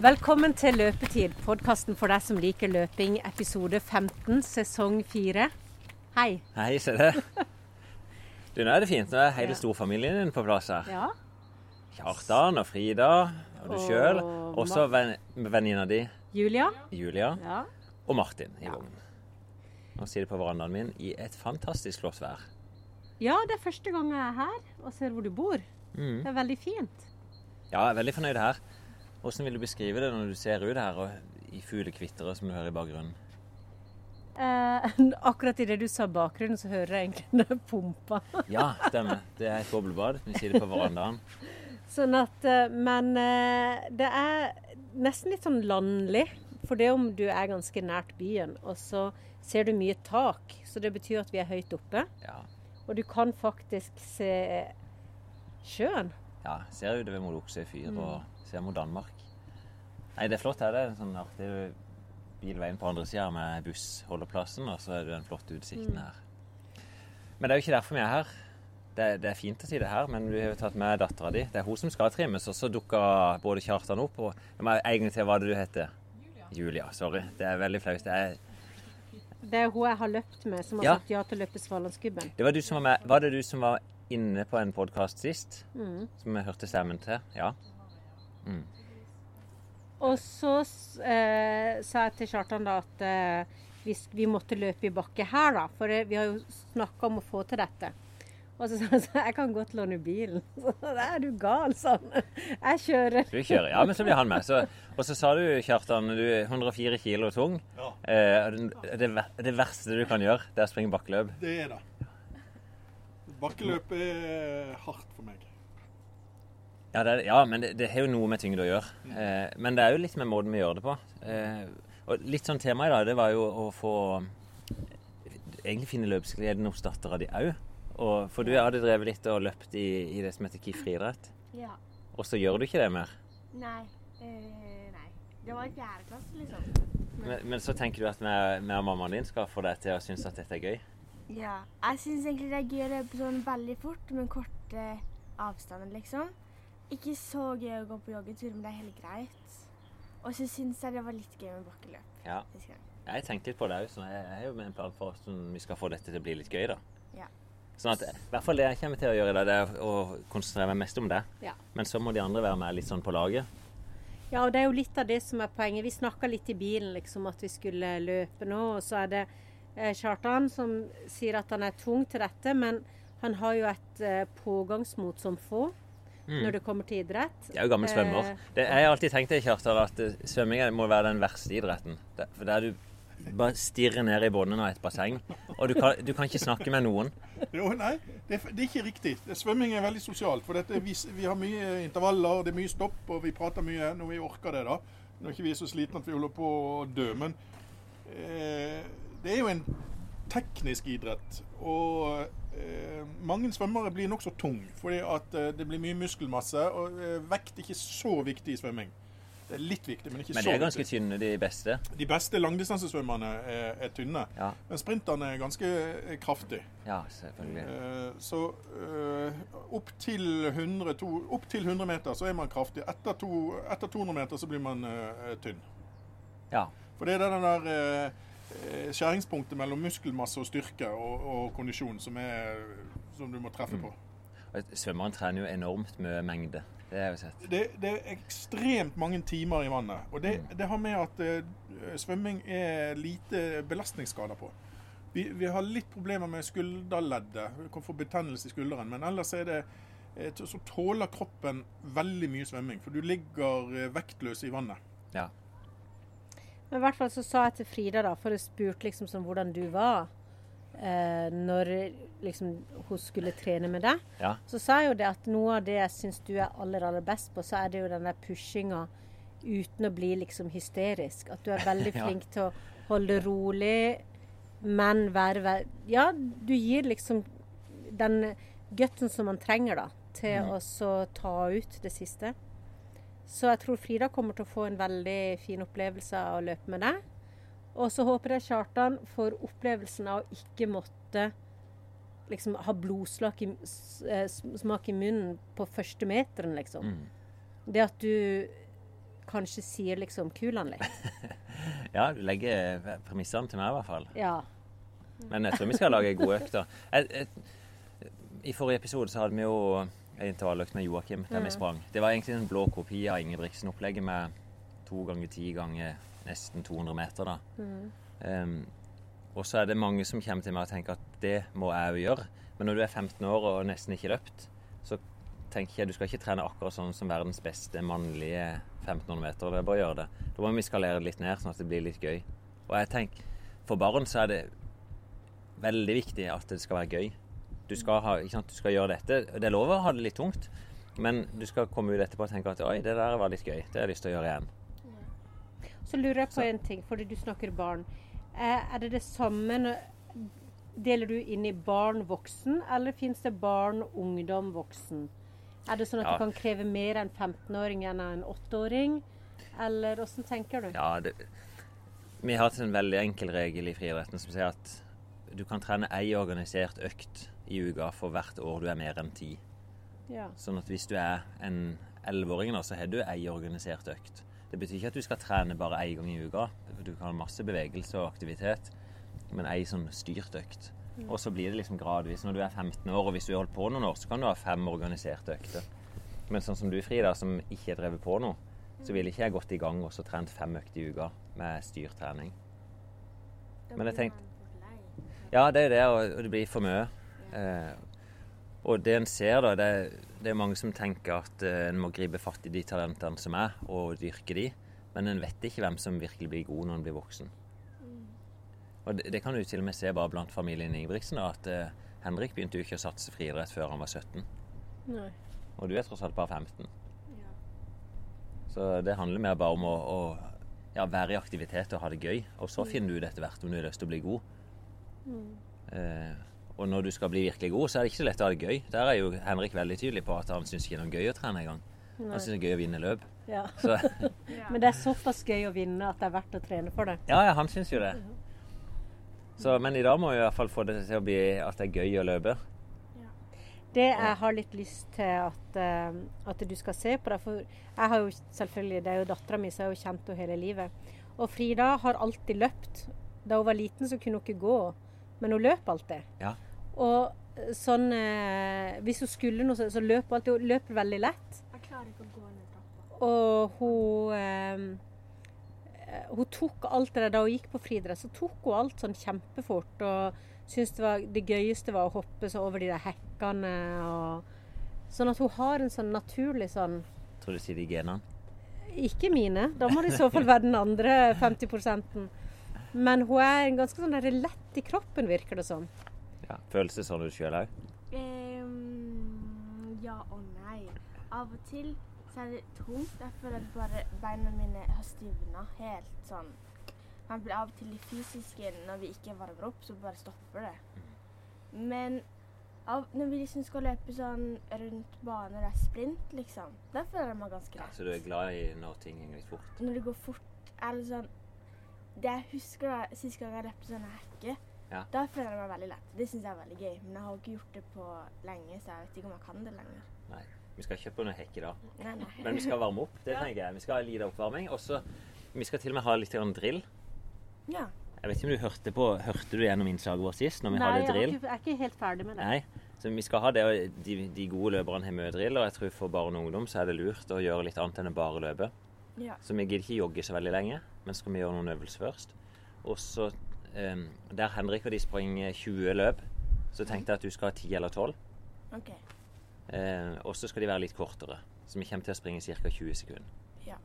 Velkommen til Løpetid, podkasten for deg som liker løping, episode 15, sesong 4. Hei. Hei, se det. Du, nå er det fint. Nå er hele storfamilien din på plass her. Ja. Kjartan og Frida og du sjøl. Og så ven, venninna di Julia? Julia Ja. og Martin i Ja. vognen. Nå sitter de på verandaen min i et fantastisk flott vær. ja, det er første gang jeg er her og ser hvor du bor. Mm. Det er veldig fint. Ja, jeg er veldig fornøyd her. Hvordan vil du beskrive det når du ser ut her og i fuglekvitteret som du hører i bakgrunnen? Eh, akkurat idet du sa bakgrunnen, så hører jeg egentlig den pumpa. Ja, stemmer. Det er et boblebad. Vi sier det på verandaen. Sånn at eh, Men eh, det er nesten litt sånn landlig. For det om du er ganske nært byen, og så ser du mye tak. Så det betyr at vi er høyt oppe. Ja. Og du kan faktisk se sjøen. ja ser utover mot Oksøy fyr Mm. og ser mot Danmark. Nei, det er flott her. Det er en sånn artig bilveien på andre sida med bussholdeplassen, og så er det den flotte utsikten Mm. her. Men det er jo ikke derfor vi er her. Det det er fint å si det her, men vi har jo tatt med dattera di. Det er hun som skal trimmes, og så dukka både Kjartan opp og Jeg må egentlig til hva det du heter. Julia. Sorry. Det er veldig flaut. Det, er- Det er hun jeg har løpt med, som har Ja. sagt ja til å løpe Svalandsgubben. det var du som var med. Var det du som var inne på en podkast sist? Mm. Som jeg hørte stemmen til? Ja. Og så eh, sa jeg til Kjartan da at eh, vi, vi måtte løpe i bakke her, da. For vi har jo snakka om å få til dette. Og så sa han sånn Jeg kan godt låne bilen. Så da er du gal, sa han. Jeg kjører. Du kjører. Ja, men så blir han med. Så, og så sa du, Kjartan, du er 104 kilo tung. Ja. Eh, det, det, det verste du kan gjøre, det er å springe bakkeløp. Det er det. Bakkeløp er hardt for meg. Ja, det, er- ja men det, det har jo noe med tyngde å gjøre. Eh, men det er jo litt med måten vi gjør det på. Eh, og litt sånn tema i dag, det var jo å få Egentlig finne løpsgleden hos dattera di òg. For du hadde drevet litt og løpt i, i det som heter KIF friidrett. Ja. Og så gjør du ikke det mer. Nei. Eh, nei. Det var i fjerde klasse, liksom. Men, men så tenker du at vi og mammaen din skal få deg til å synes at dette er gøy. Ja. Jeg syns egentlig det er gøy å løpe sånn veldig fort, med korte avstander, liksom. Ikke så gøy å gå på joggetur, men det er helt greit. Og så syns jeg det var litt gøy med bakkeløp. Ja. Jeg tenkte litt på det òg, så jeg er jo med en plan for hvordan vi skal få dette til å bli litt gøy. da. Ja. Sånn at, I hvert fall det jeg kommer til å gjøre i dag, det er å konsentrere meg mest om det. Ja. Men så må de andre være med litt sånn på laget. Ja, og det er jo litt av det som er poenget. Vi snakka litt i bilen liksom at vi skulle løpe nå, og så er det eh, Kjartan som sier at han er tung til dette, men han har jo et eh, pågangsmot som få når det kommer til idrett. Jeg er jo gammel svømmer. Eh, Det, jeg har alltid tenkt det, Kjartan, at eh, svømming må være den verste idretten. For der du bare stirrer ned i bunnen av et basseng, og du kan, du kan ikke snakke med noen. Jo, nei, det er, det er ikke riktig. Svømming er veldig sosialt. For dette, vi, vi har mye intervaller, det er mye stopp, og vi prater mye når vi orker det. da. Når ikke vi er så slitne at vi holder på å dø. Men eh, det er jo en teknisk idrett. Og eh, mange svømmere blir nokså tung, fordi at eh, det blir mye muskelmasse. Og eh, vekt er ikke så viktig i svømming. Det er litt viktig, men ikke så viktig. Men de er ganske viktig. tynne, de beste. De beste langdistansesvømmerne er, er tynne. Ja, Men sprinterne er ganske eh, kraftige. ja selvfølgelig. Eh, Så eh, opp til 100, to, opp til 100 meter så er man kraftig. Etter, to, etter 200 meter så blir man eh, tynn. Ja. For det er den der eh, eh, skjæringspunktet mellom muskelmasse og styrke og, og kondisjon som, er, som du må treffe på. Mm. Svømmeren trener jo enormt med mengde. Det har jeg sett. Det, det er ekstremt mange timer i vannet. Og det, det har med at uh, svømming er lite belastningsskader på. Vi, vi har litt problemer med skulderleddet. Vi kan få betennelse i skulderen. Men ellers er det eh, så tåler kroppen veldig mye svømming. For du ligger eh, vektløs i vannet. Ja. Men i hvert fall så sa jeg til Frida, da, for jeg spurte liksom sånn hvordan du var eh, når liksom hun skulle trene med deg. Ja. Så sa jeg jo det at noe av det jeg syns du er aller, aller best på, så er det jo den der pushinga uten å bli liksom hysterisk. At du er veldig Ja. flink til å holde det rolig, men være ve- Ja, du gir liksom den gutten som man trenger, da, til å så ta ut det siste. Så jeg tror Frida kommer til å få en veldig fin opplevelse av å løpe med deg. Og så håper jeg Kjartan får opplevelsen av å ikke måtte liksom ha blodsmak i, eh, i munnen på første meteren, liksom. Mm. Det at du kanskje sier liksom kulene litt. Ja, du legger premissene til meg i hvert fall. Ja. Men jeg tror vi skal lage gode økter. I forrige episode så hadde vi jo intervalløkt med Joakim der vi sprang. Det var egentlig en blå kopi av Ingebrigtsen-opplegget med to ganger ti ganger nesten 200 meter. da. Um, og så er det mange som kommer til meg og tenker at det må jeg jo gjøre. Men når du er 15 år og nesten ikke løpt, så tenker jeg du skal ikke trene akkurat sånn som verdens beste mannlige 1500 meter. Det er bare å gjøre det. Da må vi skalere det litt ned, sånn at det blir litt gøy. Og jeg tenker, for barn så er det veldig viktig at det skal være gøy. Du skal, ha, sant? du skal gjøre dette. Det er lov å ha det litt tungt, men du skal komme ut etterpå og tenke at oi, det der var litt gøy. Det har jeg lyst til å gjøre igjen. Så lurer jeg på en ting, fordi du snakker barn. Eh, er det det samme Deler du inn i barn, voksen, eller fins det barn, ungdom, voksen? Er det sånn at Ja. du kan kreve mer enn 15-åring enn en 8-åring? Eller åssen tenker du? Ja, det, vi har hatt en veldig enkel regel i friidretten som sier at du kan trene ei organisert økt i uka for hvert år du er mer enn ti. Ja. Sånn at hvis du er en elleveåring, så har du ei organisert økt. Det betyr ikke at du skal trene bare én gang i uka. Du kan ha masse bevegelse og aktivitet, men ei sånn styrt økt. Og så blir det liksom gradvis. Når du er 15 år, og hvis du har holdt på noen år, så kan du ha fem organiserte økter. Men sånn som du, Frida, som ikke har drevet på noe, så ville ikke jeg gått i gang og så trent fem økter i uka med styrt trening. Men jeg tenkte Ja, det er det, og det blir for mye. Eh, og det en ser, da, det, det er mange som tenker at eh, en må gripe fatt i de talentene som er, og dyrke de. Men en vet ikke hvem som virkelig blir god når en blir voksen. Og det, det kan du til og med se bare blant familien Ingebrigtsen, da, at eh, Henrik begynte jo ikke å satse friidrett før han var 17. Nei. Og du er tross alt bare 15. Så det handler mer bare om å, å ja, være i aktivitet og ha det gøy. Og så finner du ut etter hvert om du har lyst til å bli god. Eh, og når du skal bli virkelig god, så er det ikke så lett å ha det gøy. Der er jo Henrik veldig tydelig på at han syns ikke det er noe gøy å trene engang. Han syns det er gøy å vinne løp. Ja. Så Men det er såpass gøy å vinne at det er verdt å trene for det. ja, ja, han syns jo det. Så, men i dag må vi i hvert fall få det til å bli at det er gøy å løpe. Det jeg har litt lyst til at, eh, at du skal se på det, for jeg har jo selvfølgelig, det er jo dattera mi, så jeg har jo kjent henne hele livet. Og Frida har alltid løpt. Da hun var liten, så kunne hun ikke gå, men hun løp alltid. Ja. Og eh, sånn eh, Hvis hun skulle noe, så, så løp hun alltid. Hun løp veldig lett. Jeg klarer ikke å gå ned trappa. Og hun eh, Hun tok alt det der da hun gikk på friidrett, så tok hun alt sånn kjempefort. Og syntes det, var, det gøyeste var å hoppe så over de der hekkene. Og, sånn at hun har en sånn naturlig sånn Tror du sier de genene? Ikke mine, da må det i så fall være den andre 50% Men hun er en ganske sånn lett i kroppen, virker det som. Ja. Føles det sånn ut sjøl òg? Um, ja og nei. Av og til så er det tungt. Jeg føler at bare beina mine har stivna helt sånn. Man blir av og til litt fysiske når vi ikke varmer opp, så bare stopper det. Men av, når vi liksom skal løpe sånn rundt baner og sprint, liksom, da føler jeg meg ganske Ja, så du er glad i når ting går litt fort? Når det går fort, er det sånn Det jeg husker da, sist gang jeg løpte sånn hekke, Ja. da føler jeg meg veldig lett. Det syns jeg er veldig gøy. Men jeg har ikke gjort det på lenge, så jeg vet ikke om jeg kan det lenger. Nei. Vi skal ikke på noen hekk i dag. Nei, nei. Men vi skal varme opp. Det tenker jeg. Vi skal ha liten oppvarming. Og så Vi skal til og med ha litt grann drill. Ja. Jeg vet ikke om du hørte på Hørte du gjennom innslaget vårt sist, når vi Nei, hadde drill? Nei, jeg er ikke helt ferdig med det. Nei. Så vi skal ha det, og de, de gode løperne har mye drill, og jeg tror for barn og ungdom så er det lurt å gjøre litt annet enn å bare løpe. ja. Så vi gidder ikke jogge så veldig lenge, men skal vi gjøre noen øvelser først. Og så eh, Der Henrik og de springer 20 løp, så tenkte jeg at du skal ha 10 eller 12. Okay. Eh, og så skal de være litt kortere. Så vi kommer til å springe ca. 20 sekunder. Ja.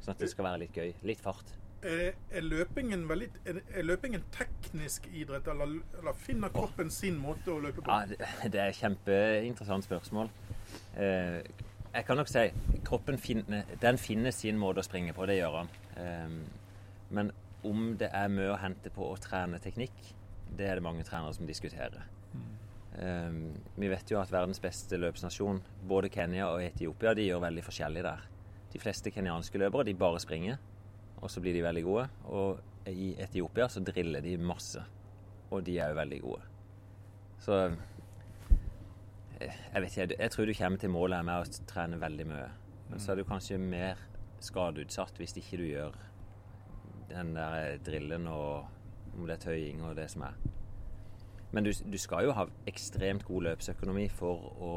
Sånn at det skal være litt gøy. Litt fart. Er, er, løpingen veldig, er, er løpingen teknisk idrett, eller, eller finner kroppen sin måte å løpe på? Ja, det, det er et kjempeinteressant spørsmål. Eh, jeg kan nok si kroppen finner, den finner sin måte å springe på, det gjør han. Eh, men om det er mye å hente på å trene teknikk, det er det mange trenere som diskuterer. Eh, vi vet jo at verdens beste løpsnasjon, både Kenya og Etiopia, de gjør veldig forskjellig der. De fleste kenyanske løpere de bare springer, og så blir de veldig gode. Og i Etiopia så driller de masse, og de er jo veldig gode. Så eh, jeg vet ikke, jeg tror du kommer til målet med å trene veldig mye. Men så er du kanskje mer skadeutsatt hvis ikke du gjør den der drillen og om det er tøying og det som er. Men du, du skal jo ha ekstremt god løpsøkonomi for å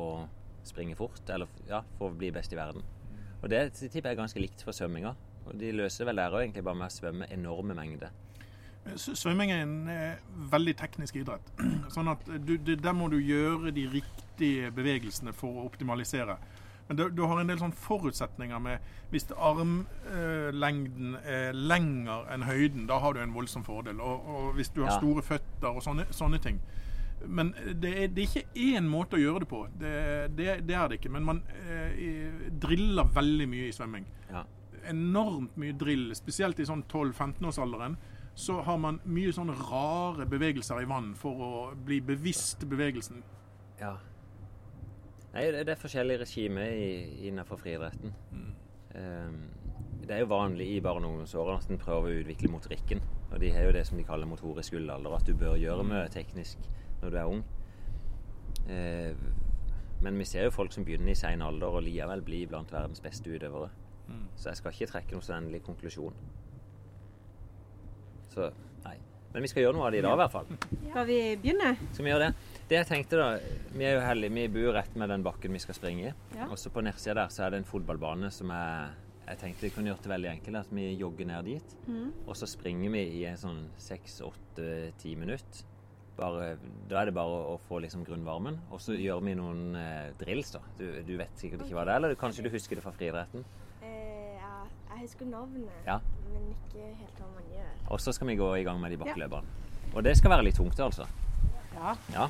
springe fort, eller ja, for å bli best i verden. Og det tipper jeg er ganske likt for svømminga. Og de løser vel der òg, egentlig bare med å svømme enorme mengder. Svømming er en eh, veldig teknisk idrett. Sånn at du, Der må du gjøre de riktige bevegelsene for å optimalisere. Men du, du har en del sånn forutsetninger med Hvis armlengden er lenger enn høyden, da har du en voldsom fordel. Og, og hvis du har Ja. store føtter og sånne, sånne ting. Men det er, det er ikke én måte å gjøre det på. Det, det, det er det ikke. Men man eh, driller veldig mye i svømming Ja. enormt mye drill, spesielt i sånn 12-15-årsalderen. Så har man mye sånne rare bevegelser i vann for å bli bevisst bevegelsen. ja. Nei, det det er forskjellige regimer innenfor friidretten. Ehm, det er jo vanlig i barne- og ungdomsårene at en prøver å utvikle motorikken. Og de har jo det som de kaller motorisk gullalder, at du bør gjøre mye teknisk når du er ung. Uh, men vi ser jo folk som begynner i sein alder og likevel blir blant verdens beste utøvere. Så jeg skal ikke trekke noen endelig konklusjon. Så nei. Men vi skal gjøre noe av det i dag, i hvert fall. Skal vi begynne? Skal vi gjøre det? Det jeg tenkte da, Vi er jo heldige, vi bor rett med den bakken vi skal springe i. Ja. Og så på nedsida der så er det en fotballbane som er Jeg tenkte vi kunne gjort det veldig enkelt. At vi jogger ned dit. Og så springer vi i en sånn seks, åtte, ti minutter. Bare, da er det bare å, få liksom grunnvarmen. Og så gjør vi noen eh, drills, da. Du, du vet sikkert ikke hva det er, eller kanskje du husker det fra friidretten? Eh, ja, jeg husker navnet, Ja. men ikke helt hva man gjør. Og så skal vi gå i gang med de bakkeløpene. Og det skal være litt tungt, altså. Ja. Ja.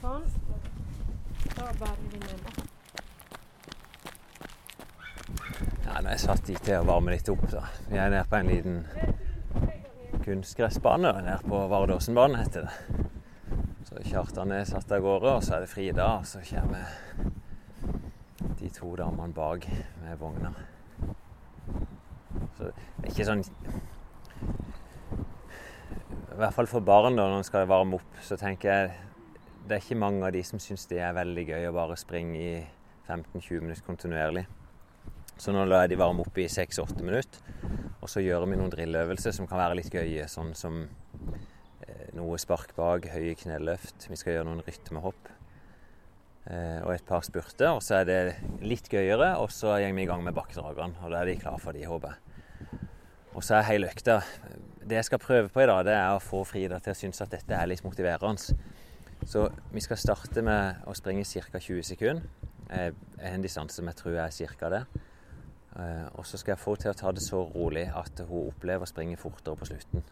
Sånn. Da bærer vi den opp. Ja, nå er jeg satt dit til å varme litt opp. da. Vi er nede på en liten kunstgressbane. Nede på Vardåsenbanen, heter det. Så Kjartan er satt av gårde, og så er det Frida. Og så kommer de to damene bak med vogna. Så det er ikke sånn I hvert fall for barn, da, når en skal varme opp, så tenker jeg det er ikke mange av de som syns det er veldig gøy å bare springe i 15-20 minutter kontinuerlig. Så nå lar jeg de varme opp i 6-8 minutter. Og så gjør vi noen drilløvelser som kan være litt gøye, sånn som eh, noe spark bak, høye kneløft. Vi skal gjøre noen rytmehopp. Eh, og et par spurter. Og så er det litt gøyere, og så går vi i gang med bakkedragene. Og da er de klare for de, håper jeg. Og så er hele økta Det jeg skal prøve på i dag, det er å få Frida til å synes at dette er litt motiverende. Så vi skal starte med å springe ca. 20 sekunder. Eh, En distanse som jeg tror er ca. det. Eh, og så skal jeg få til å ta det så rolig at hun opplever å springe fortere på slutten.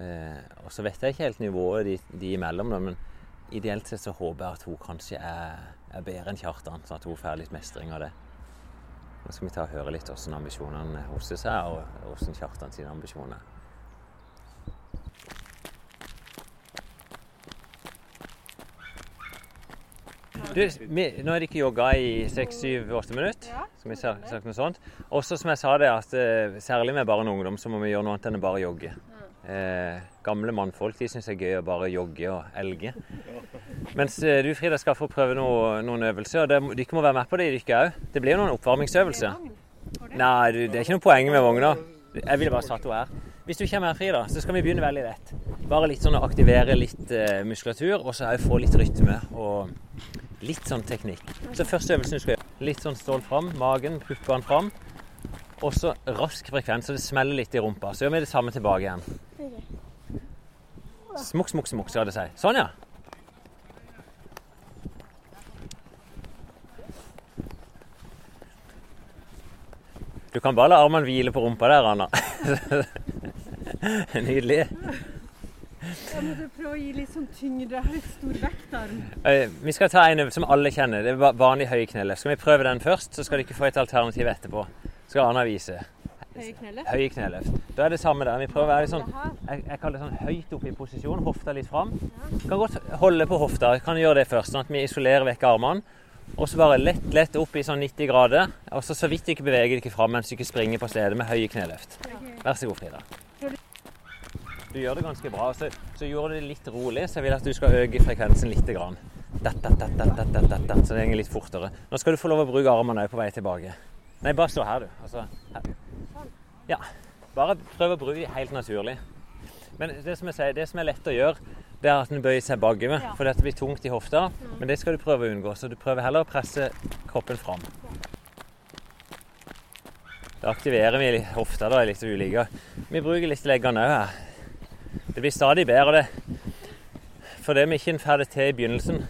Eh, og så vet jeg ikke helt nivået de, de imellom, men ideelt sett så håper jeg at hun kanskje er, er bedre enn Kjartan, sånn at hun får litt mestring av det. Nå skal vi ta og høre litt hvordan ambisjonene hennes er, og hvordan Kjartan sine ambisjoner er. Du, vi, nå er de ikke jogga i 6-7-8 minutter. Skal vi sa- sagt noe sånt. Også som jeg sa det, at eh, særlig med barn og ungdom så må vi gjøre noe annet enn å bare jogge. Eh, gamle mannfolk de syns det er gøy å bare jogge og elge. Mens eh, du Frida skal få prøve noe, noen øvelser. og Dere må være med på det, dere òg. Det blir jo noen oppvarmingsøvelser. Nei, du, det er ikke noe poeng med vogna. Jeg ville bare satt henne her. Hvis du kommer her, Frida, så skal vi begynne veldig lett. Bare litt sånn å aktivere litt eh, muskulatur, og så òg få litt rytme og litt sånn teknikk. Så første øvelsen du skal gjøre, litt sånn stål fram, magen, puppene fram. Og så rask frekvens, så det smeller litt i rumpa. Så gjør vi det samme tilbake igjen. Smukk, smukk, smukk, skal det si. Sånn, ja. Du kan bare la armene hvile på rumpa der, Anna. Nydelig. Da må du prøve å gi litt sånn tyngde. Har litt stor vektarm. Eh, Vi skal ta en som alle kjenner. Det er vanlig høy kneløft. Skal vi prøve den først, så skal dere få et alternativ etterpå. Skal Anna vise. Høye kneller. Høy kneløft. Da er det samme der. Vi prøver å være litt sånn jeg, jeg kaller det sånn høyt oppe i posisjon. Hofta litt fram. Kan godt holde på hofta. Kan gjøre det først, sånn at vi isolerer vekk armene. Og så bare lett, lett opp i sånn 90 grader. Og så så vidt ikke beveger dere fram mens du ikke springer på stedet med høye kneløft. Vær så god, Frida. Du gjør det ganske bra. Så, så gjorde du det litt rolig, så jeg vil at du skal øke frekvensen litt. Grann. Dat, dat, dat, så det går litt fortere. Nå skal du få lov å bruke armene på vei tilbake. Nei, bare stå her, du. Altså, her. Ja. Bare prøv å bruke dem helt naturlig. Men det som, sier, det som er lett å gjøre, det er at en bøyer seg bakover. Ja. For dette blir tungt i hofta. Mm. Men det skal du prøve å unngå. Så du prøver heller å presse kroppen fram. Da aktiverer vi hofta da, litt ulike. Vi bruker litt leggene òg her. Det blir stadig bedre, det. For det vi ikke får det til i begynnelsen,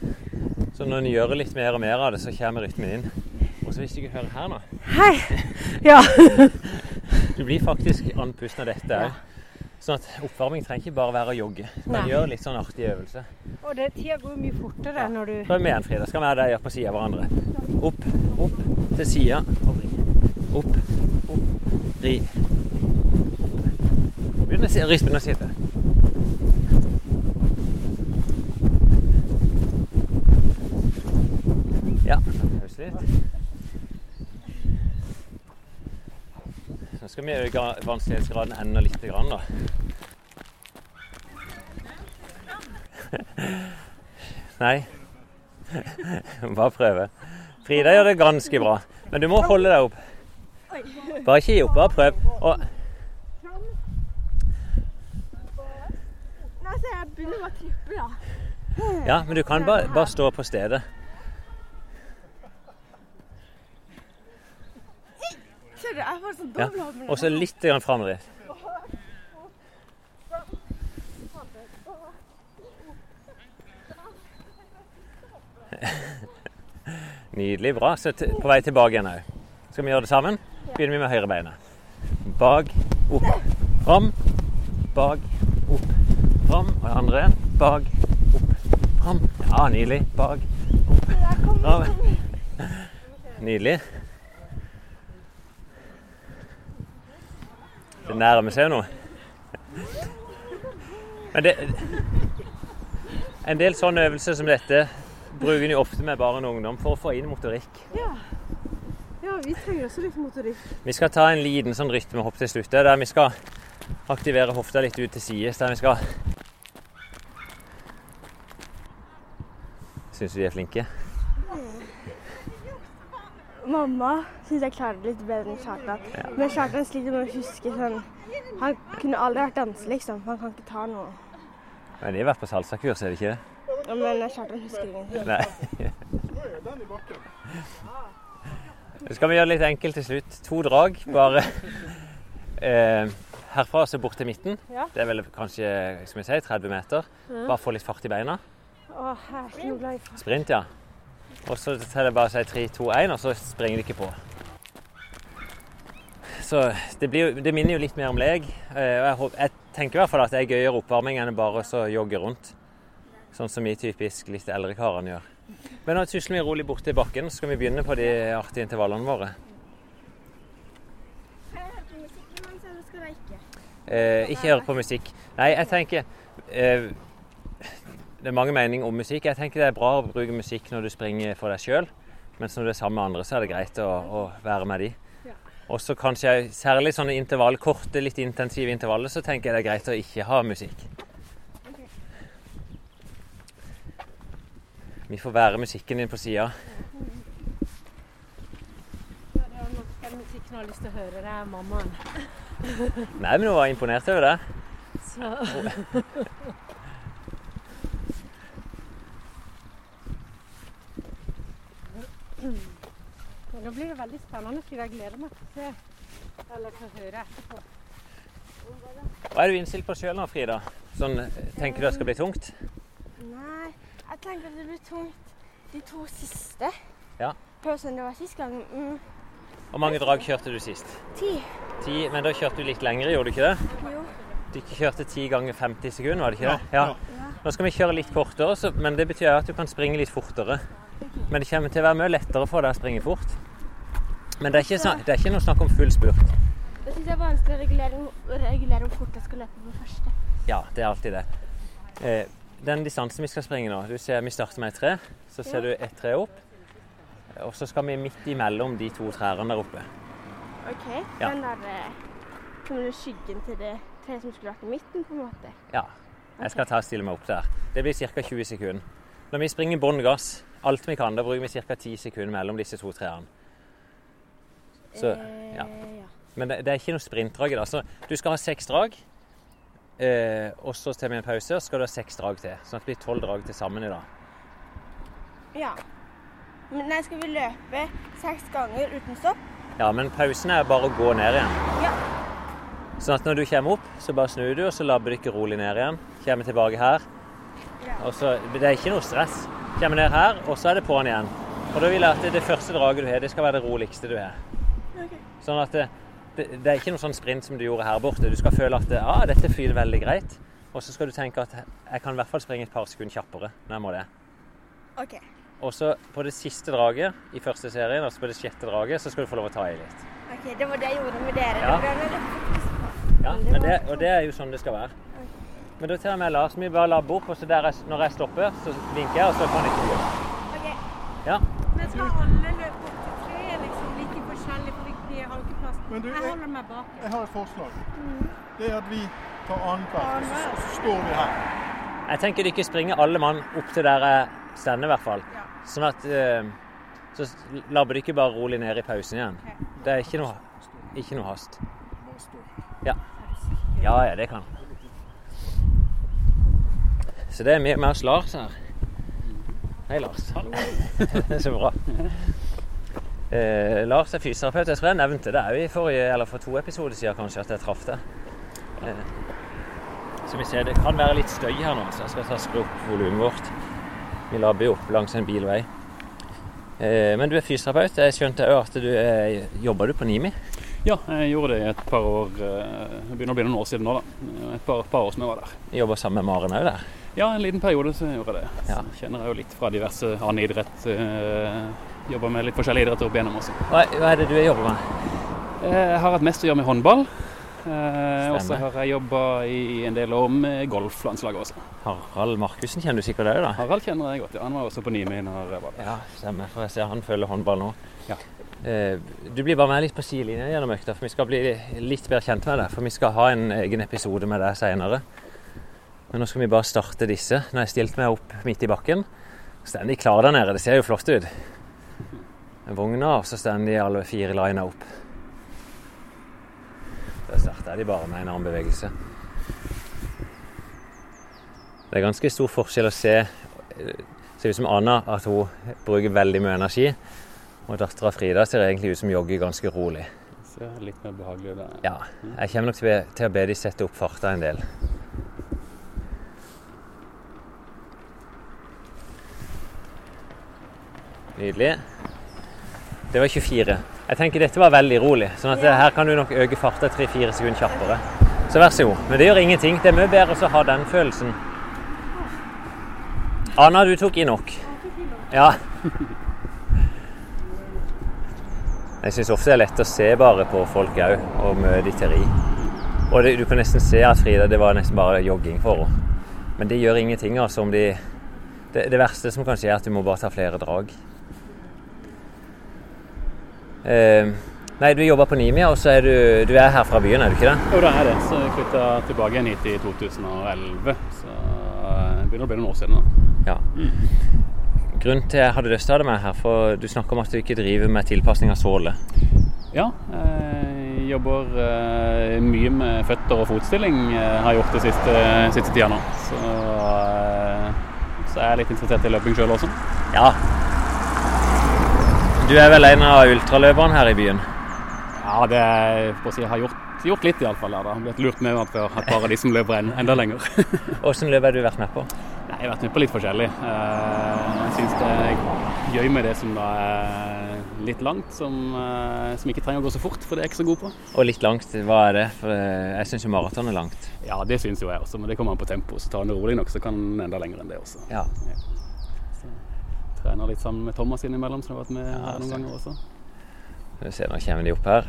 så når en gjør litt mer og mer av det, så kommer rytmen inn. Og så hvis du ikke hører her nå Hei! Ja. Du blir faktisk andpusten av dette òg. Sånn at oppvarming trenger ikke bare være å jogge. Men Nei. gjør litt sånn artig øvelse. Og det, tida går mye fortere når du Prøv med en, Frida. Skal vi ha deg på sida av hverandre. Opp, opp, til sida og vri. Opp, opp, vri. Begynn å rytmen å sitte. Ja, pause litt. Nå skal vi øke vanskelighetsgraden enda litt, grann, da. Nei. Bare prøve. Frida gjør det ganske bra, men du må holde deg opp. Bare ikke gi opp, bare prøv. Og jeg begynner å trippe, da. Ja, men du kan bare, bare stå på stedet. Ser du, jeg får sånn Ja. Og så litt framover. Nydelig. Bra. Så på vei tilbake igjen òg. Skal vi gjøre det sammen? Begynner vi med høyrebeinet. Bak, opp, fram. Bak, opp, fram. Og det andre. Bak, opp, fram. Ja, nydelig. Bak, opp, fram. Nydelig. Det nærmer seg jo noe. Men det En del sånne øvelser som dette bruker jo ofte med barn og ungdom for å få inn motorikk. Ja. ja, vi trenger også litt motorikk. Vi skal ta en liten sånn rytmehopp til slutt, der vi skal aktivere hofta litt ut til sides. Der vi skal Syns du de er flinke? Mamma syns jeg klarer det litt bedre enn Kjartan. Men Kjartan sliter med å huske sånn Han kunne aldri vært danser, liksom. Han kan ikke ta noe. Men de har vært på salsakurs, er det ikke det? Ja, Men Kjartan husker ingenting. Nei. Så skal vi gjøre det litt enkelt til slutt. To drag, bare eh, herfra og så bort til midten. Ja. Det er vel kanskje skal vi si, 30 meter. Bare få litt fart i beina. Å, jeg er ikke noe glad i fart. Sprint, ja. Og så er det bare si 3, 2, 1, og så springer de ikke på. Så det, blir, det minner jo litt mer om lek. eh, jeg, jeg tenker i hvert fall at det er gøyere oppvarming enn bare å jogge rundt. Sånn som vi typisk litt eldre karene gjør. Men nå tusler vi rolig bort til bakken, så skal vi begynne på de artige intervallene våre. Eh, ikke høre på musikk. Nei, jeg tenker eh, Det er mange meninger om musikk. Jeg tenker det er bra å bruke musikk når du springer for deg sjøl, mens når du er sammen med andre, så er det greit å, å være med de. Ja. Og så kanskje jeg- særlig sånne intervall, korte, litt intensive intervaller, så tenker jeg det er greit å ikke ha musikk. Vi får være musikken din på sida. Musikken har lyst til å høre. Det er mammaen. Nei, men hun var imponert over det. Så Nå blir det veldig spennende, for jeg gleder meg til å se eller til å høre etterpå. Hva er du innstilt på sjøl nå, Frida? Sånn, tenker du det skal bli tungt? Nei, jeg tenker det blir tungt de to siste. Ja. På sånn det var sist gang. Mm, Hvor mange drag kjørte du sist? ti. Ti, men da kjørte du litt lengre, gjorde du ikke det? Jo. Du kjørte ti ganger 50 sekunder, var det ikke det? Ja. Ja. Nå skal vi kjøre litt kortere, så, men det betyr at du kan springe litt fortere. Men det kommer til å være mye lettere for deg å springe fort. Men det er ikke, det er ikke noe snakk om full spurt. Det syns det er vanskelig å regulere, regulere hvor fort jeg skal løpe på første. Ja, det er alltid det. Eh, den distansen vi skal springe nå, du ser vi starter med et tre. Så ser du ett tre opp. Og så skal vi midt imellom de to trærne der oppe. OK? Ja. Den der eh, Kommer du skyggen til det treet som skulle vært i midten, på en måte? Ja. Jeg skal ta og stille meg opp der. Det blir ca. 20 sekunder. Når vi springer bånn gass, alt vi kan, da bruker vi ca. ti sekunder mellom disse to trærne. Så, Eh, ja. ja. Men det, det er ikke noe sprintdrag i dag. Så du skal ha seks drag, eh, og så tar vi en pause, og så skal du ha seks drag til. Sånn at det blir tolv drag til sammen i dag. ja. Men nei, skal vi løpe seks ganger uten stopp? Ja, men pausen er bare å gå ned igjen. Ja. Sånn at når du kommer opp, så bare snur du, og så labber du ikke rolig ned igjen. Kommer tilbake her. Ja. Og så, Det er ikke noe stress. Kommer ned her, og så er det på'n igjen. Og da vil jeg at det, første draget du har, det skal være det roligste du har. Sånn at det, det, det er ikke noe sånn sprint som du gjorde her borte. Du skal føle at ah, dette flyter veldig greit. Og så skal du tenke at jeg kan i hvert fall springe et par sekunder kjappere når jeg må det. OK. Og så på det siste draget i første serien, altså på det sjette draget, så skal du få lov å ta i litt. ok, Det var det jeg gjorde med dere. Ja. Det Ja, men det, og det er jo sånn det skal være. Men da tar med Lars. Vi bare lar bort, og så der jeg, når jeg stopper, så vinker jeg, og så kan jeg ikke gå. okay. Ja. Men skal alle løpe opp til tre, liksom like forskjellig, for vi- vi har ikke plass? Men du, Jeg jeg, holder meg bak. jeg har et forslag. Det er at vi tar annenhver, og så, så står vi her. Jeg tenker ikke springer alle mann opp til der jeg stender, i hvert fall. Sånn at eh, Så labber ikke bare rolig ned i pausen igjen. Det er ikke noe, ikke noe hast. Ja. Ja, ja, det kan. Så det er med, med oss Lars her. Hei, Lars. Så bra. Eh, Lars er fysioterapeut. Jeg tror jeg nevnte det òg i forrige, eller for to episoder siden kanskje, at jeg traff deg. Eh, som vi ser det kan være litt støy her nå, så jeg skal ta skru opp volumet vårt. Vi labber jo opp langs en bilvei. Eh, men du er fysioterapeut. Jeg skjønte òg at du eh, jobber du på Nimi? Ja, jeg gjorde det i et par år. eh, Det begynner å bli noen år siden nå, da. Et par, par år som jeg var der. Jeg jobber sammen med Maren òg der. Ja, en liten periode så gjorde jeg det. Så kjenner jeg jo litt fra diverse annen idrett. eh, Jobber med litt forskjellige idretter opp igjennom også. Hva, er det du jobber med? Eh, Jeg har hatt mest å gjøre med håndball. Eh, Og så har jeg jobba i en del år med golflandslaget også. Harald Markussen kjenner du sikkert òg, da? Harald kjenner jeg godt. ja. Han var også på Nimi når jeg var der. Ja, stemmer. For jeg ser han følger håndball nå. Ja. Du blir bare med litt på sidelinja gjennom økta, for vi skal bli litt bedre kjent med deg. For vi skal ha en egen episode med deg seinere. Men nå skal vi bare starte disse. Nå har jeg stilt meg opp midt i bakken. Står de klare der nede. Det ser jo flott ut. Vogna, og så står de alle fire lina opp. Da starter de bare med en annen bevegelse. Det er ganske stor forskjell å se eh, ser ut som Anna at hun bruker veldig mye energi. Og dattera Frida ser egentlig ut som jogger ganske rolig. Ser litt mer behagelig ut. Ja, jeg kommer nok til å be de sette opp farta en del. Nydelig. Det var 24. Jeg tenker dette var veldig rolig, sånn at her kan du nok øke farta 3-4 sekunder kjappere. Så vær så god. Men det gjør ingenting. Det er mye bedre å ha den følelsen. Anna, du tok i nok. Ja. Jeg syns ofte det er lett å se bare på folk òg, og møte de til ri. Og det, du kan nesten se at Frida det var nesten bare jogging for henne. Men det gjør ingenting. altså om de... Det, det verste som kan skje, er at du må bare ta flere drag. Eh, nei, du jobber på Nimia, og så er du, du er her fra byen, er du ikke det? Jo, det er det. Så jeg flytta tilbake igjen hit i 2011. Så eh, det begynner å bli noen år siden. nå. Ja. Grunnen til jeg hadde lyst til å ha deg med her, for du snakker om at du ikke driver med tilpasning av såle. Ja, jeg jobber eh, mye med føtter og fotstilling. eh, har jeg gjort det siste, siste tida nå. Så, så er jeg litt interessert i løping sjøl også. Ja. Du er vel en av ultraløperne her i byen? Ja, det er, si, jeg har gjort, gjort litt i alle fall. her, da. Blitt lurt med at før et par av de som løper en, enda lenger. Åssen løp har du vært med på? Nei, jeg har vært med på litt forskjellig. Eh, Jeg syns det er gøy med det som da er litt langt, som, eh, som ikke trenger å gå så fort, for det er jeg ikke så god på. Og litt langt, hva er det? For eh, jeg syns jo maraton er langt. Ja, det syns jo jeg også, men det kommer an på tempo. Så tar en det rolig nok, så kan en enda lenger enn det også. Ja. Trener litt sammen med Thomas innimellom, som har vært med Ja, her noen ganger også. Skal vi se, nå kommer de opp her.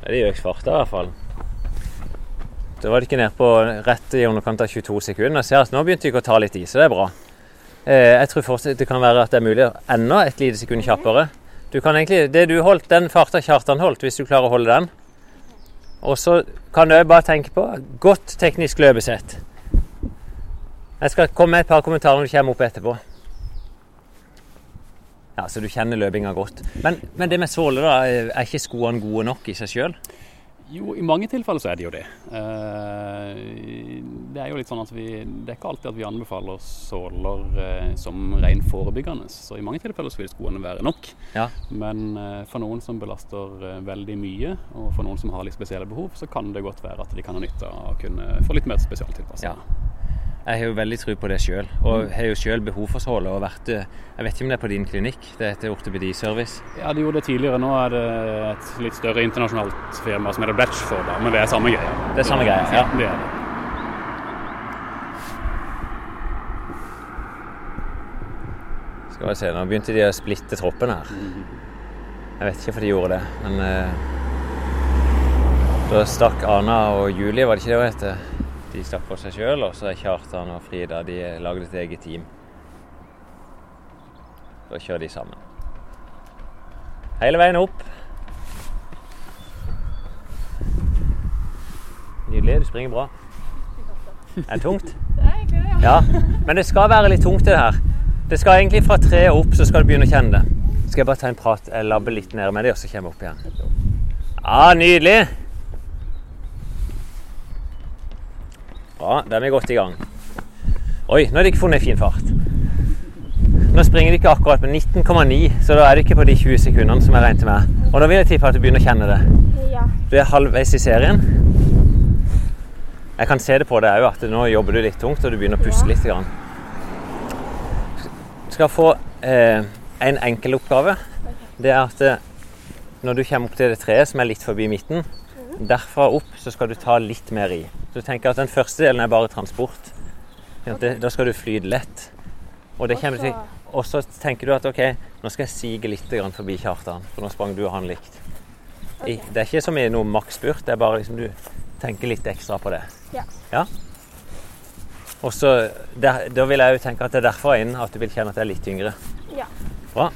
Det er de økte farta i hvert fall. Da var de ikke nede på rett i underkant av 22 sekunder. Jeg ser at nå begynte de ikke å ta litt i, så det er bra. Eh, Jeg tror fortsatt det kan være at det er mulig enda et lite sekund kjappere. Du kan egentlig, det du holdt, Den farta Kjartan holdt, hvis du klarer å holde den. Og så kan du bare tenke på godt teknisk løpesett. Jeg skal komme med et par kommentarer når du kommer opp etterpå. Ja, Så du kjenner løpinga godt. Men, men det med såle, da. Er ikke skoene gode nok i seg sjøl? Jo, i mange tilfeller så er det jo det. Eh, det er jo litt sånn at vi Det er ikke alltid at vi anbefaler såler eh, som rent forebyggende. Så i mange tilfeller så vil skoene være nok. Ja. Men eh, for noen som belaster veldig mye, og for noen som har litt spesielle behov, så kan det godt være at de kan ha nytte av å kunne få litt mer spesialtilpasning. Ja. Jeg har jo veldig tro på det sjøl, og har jo sjøl behov for såle. Og vært, eh, jeg vet ikke om det er på din klinikk, det heter ortopediservice. Ja, de gjorde det tidligere. Nå er det et litt større internasjonalt firma som heter Bletchford, da, men det er samme greia. Det er samme greia, ja. det er det. Skal vi se, Nå begynte de å splitte troppen her. Jeg vet ikke hvorfor de gjorde det, men eh, da stakk Ana og Julie, var det ikke det hun het? De stakk for seg sjøl, og så er Kjartan og Frida de lagde et eget team. Da kjører de sammen. Hele veien opp. Nydelig. Du springer bra. Er det tungt? Det er egentlig, Ja, men det skal være litt tungt det her. Det skal egentlig fra treet opp, så skal du begynne å kjenne det. Skal jeg bare ta en prat, jeg labber litt ned med det, så kommer jeg opp igjen. Ja, nydelig. Bra, da er vi godt i gang. Oi, nå har de ikke funnet fin fart. Nå springer de ikke akkurat med 19,9, så da er de ikke på de 20 sekundene som jeg regnet med. Og nå vil jeg tippe at du begynner å kjenne det. Ja. Du er halvveis i serien. Jeg kan se det på deg òg at nå jobber du litt tungt, og du begynner å puste litt. Grann. Du skal få eh, en enkel oppgave. Det er at eh, når du kommer opp til det treet som er litt forbi midten, derfra opp så skal du ta litt mer i. Så du tenker at den første delen er bare transport. Det- Da skal du flyte lett. Og, det til, og så tenker du at OK, nå skal jeg sige litt grann forbi Kjartan, for nå sprang du og han likt. I, det er ikke som i noe maksspurt, det er bare liksom du tenker litt ekstra på det. Ja. Og så, Da vil jeg jo tenke at det er derfra inn at du vil kjenne at det er litt yngre. Ja. Bra.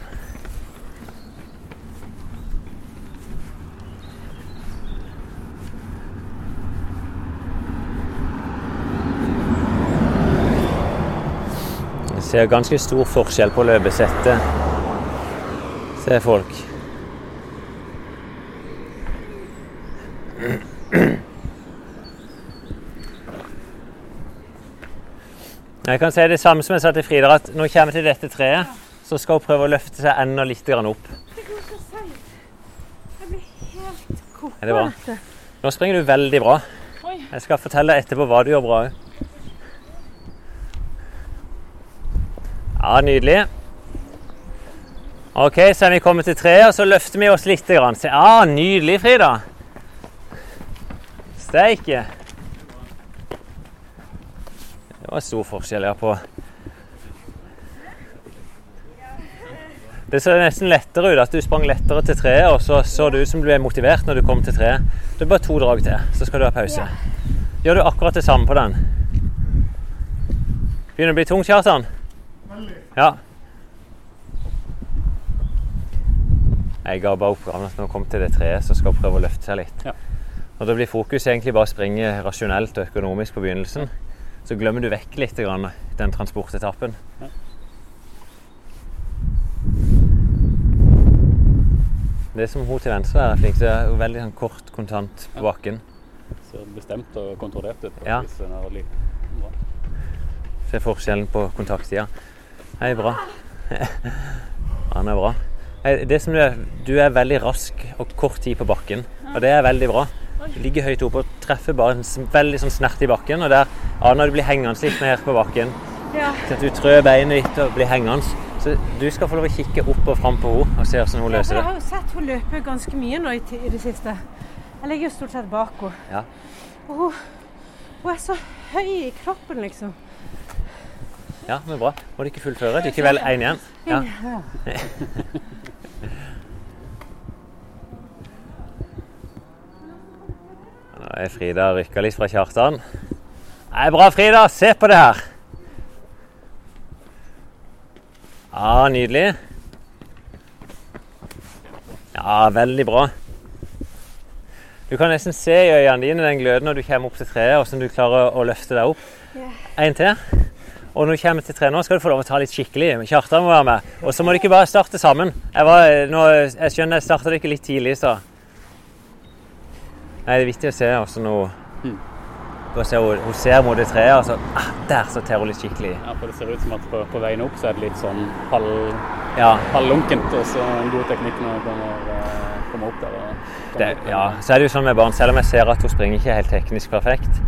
Ser ganske stor forskjell på løpesettet. Ser folk. Jeg kan si det samme som jeg sa til Frida, at når hun kommer til dette treet, så skal hun prøve å løfte seg enda litt opp. Jeg blir helt koko. Er det bra? Nå springer du veldig bra. Jeg skal fortelle etterpå hva du gjør bra òg. Ja, nydelig. OK, så er vi kommet til treet, og så løfter vi oss litt. Grann. Se, ja, nydelig, Frida. Steike. Det var stor forskjell, her på Det ser nesten lettere ut at du sprang lettere til treet, og så så det ut som du ble motivert når du kom til treet. Det er bare to drag til, så skal du ha pause. Gjør du akkurat det samme på den? Begynner å bli tung, Kjartan? Ja. Jeg ga bare oppgaven at når jeg kom til det treet, så skal jeg prøve å løfte seg litt. Ja. Og da blir fokus egentlig bare å springe rasjonelt og økonomisk på begynnelsen. Så glemmer du vekk litt grann, den transportetappen. Ja. Det som hun til venstre er flink til, er veldig sånn kort, kontant på bakken. Ser bestemt og kontrollert ut. Ja. hvis den er litt bra. Se forskjellen på kontakttida. Hei, bra. Han er bra. Hei, Det som du er, du er veldig rask og kort tid på bakken, og det er veldig bra. Du ligger høyt oppe og treffer bare en veldig sånn snert i bakken, og der aner du blir hengende litt mer på bakken. Ja. Så du trør beinet ditt og blir hengende. Så du skal få lov å kikke opp og fram på henne og se hvordan hun løser det. Ja, jeg har jo sett hun løpe ganske mye nå i, i det siste. Jeg ligger jo stort sett bak henne. Ja. Og hun, hun er så høy i kroppen, liksom. Ja, men bra. Må du ikke fullføre? Du er ikke vel én igjen? Ja. Nå er Frida rykka litt fra Kjartan. Nei, bra, Frida. Se på det her. Ja, nydelig. Ja, veldig bra. Du kan nesten se i øynene dine den gløden når du kommer opp til treet, og hvordan du klarer å løfte deg opp. En til. Og når du kommer til tre nå, skal du få lov å ta litt skikkelig. Kjartan må være med. Og så må ikke bare starte sammen. Jeg, var, nå, jeg skjønner jeg starta dere litt tidlig, så Nei, det er viktig å se også noe Bare se, hun, ser mot det treet, og så ah, Der så ter hun litt skikkelig. Ja, for Det ser ut som at på, på veien opp så er det litt sånn halv, Ja. halvlunkent, og så en god teknikk når hun kommer, eh, opp der. kommer Det, opp. ja. Så er det jo sånn med barn, selv om jeg ser at hun springer ikke helt teknisk perfekt,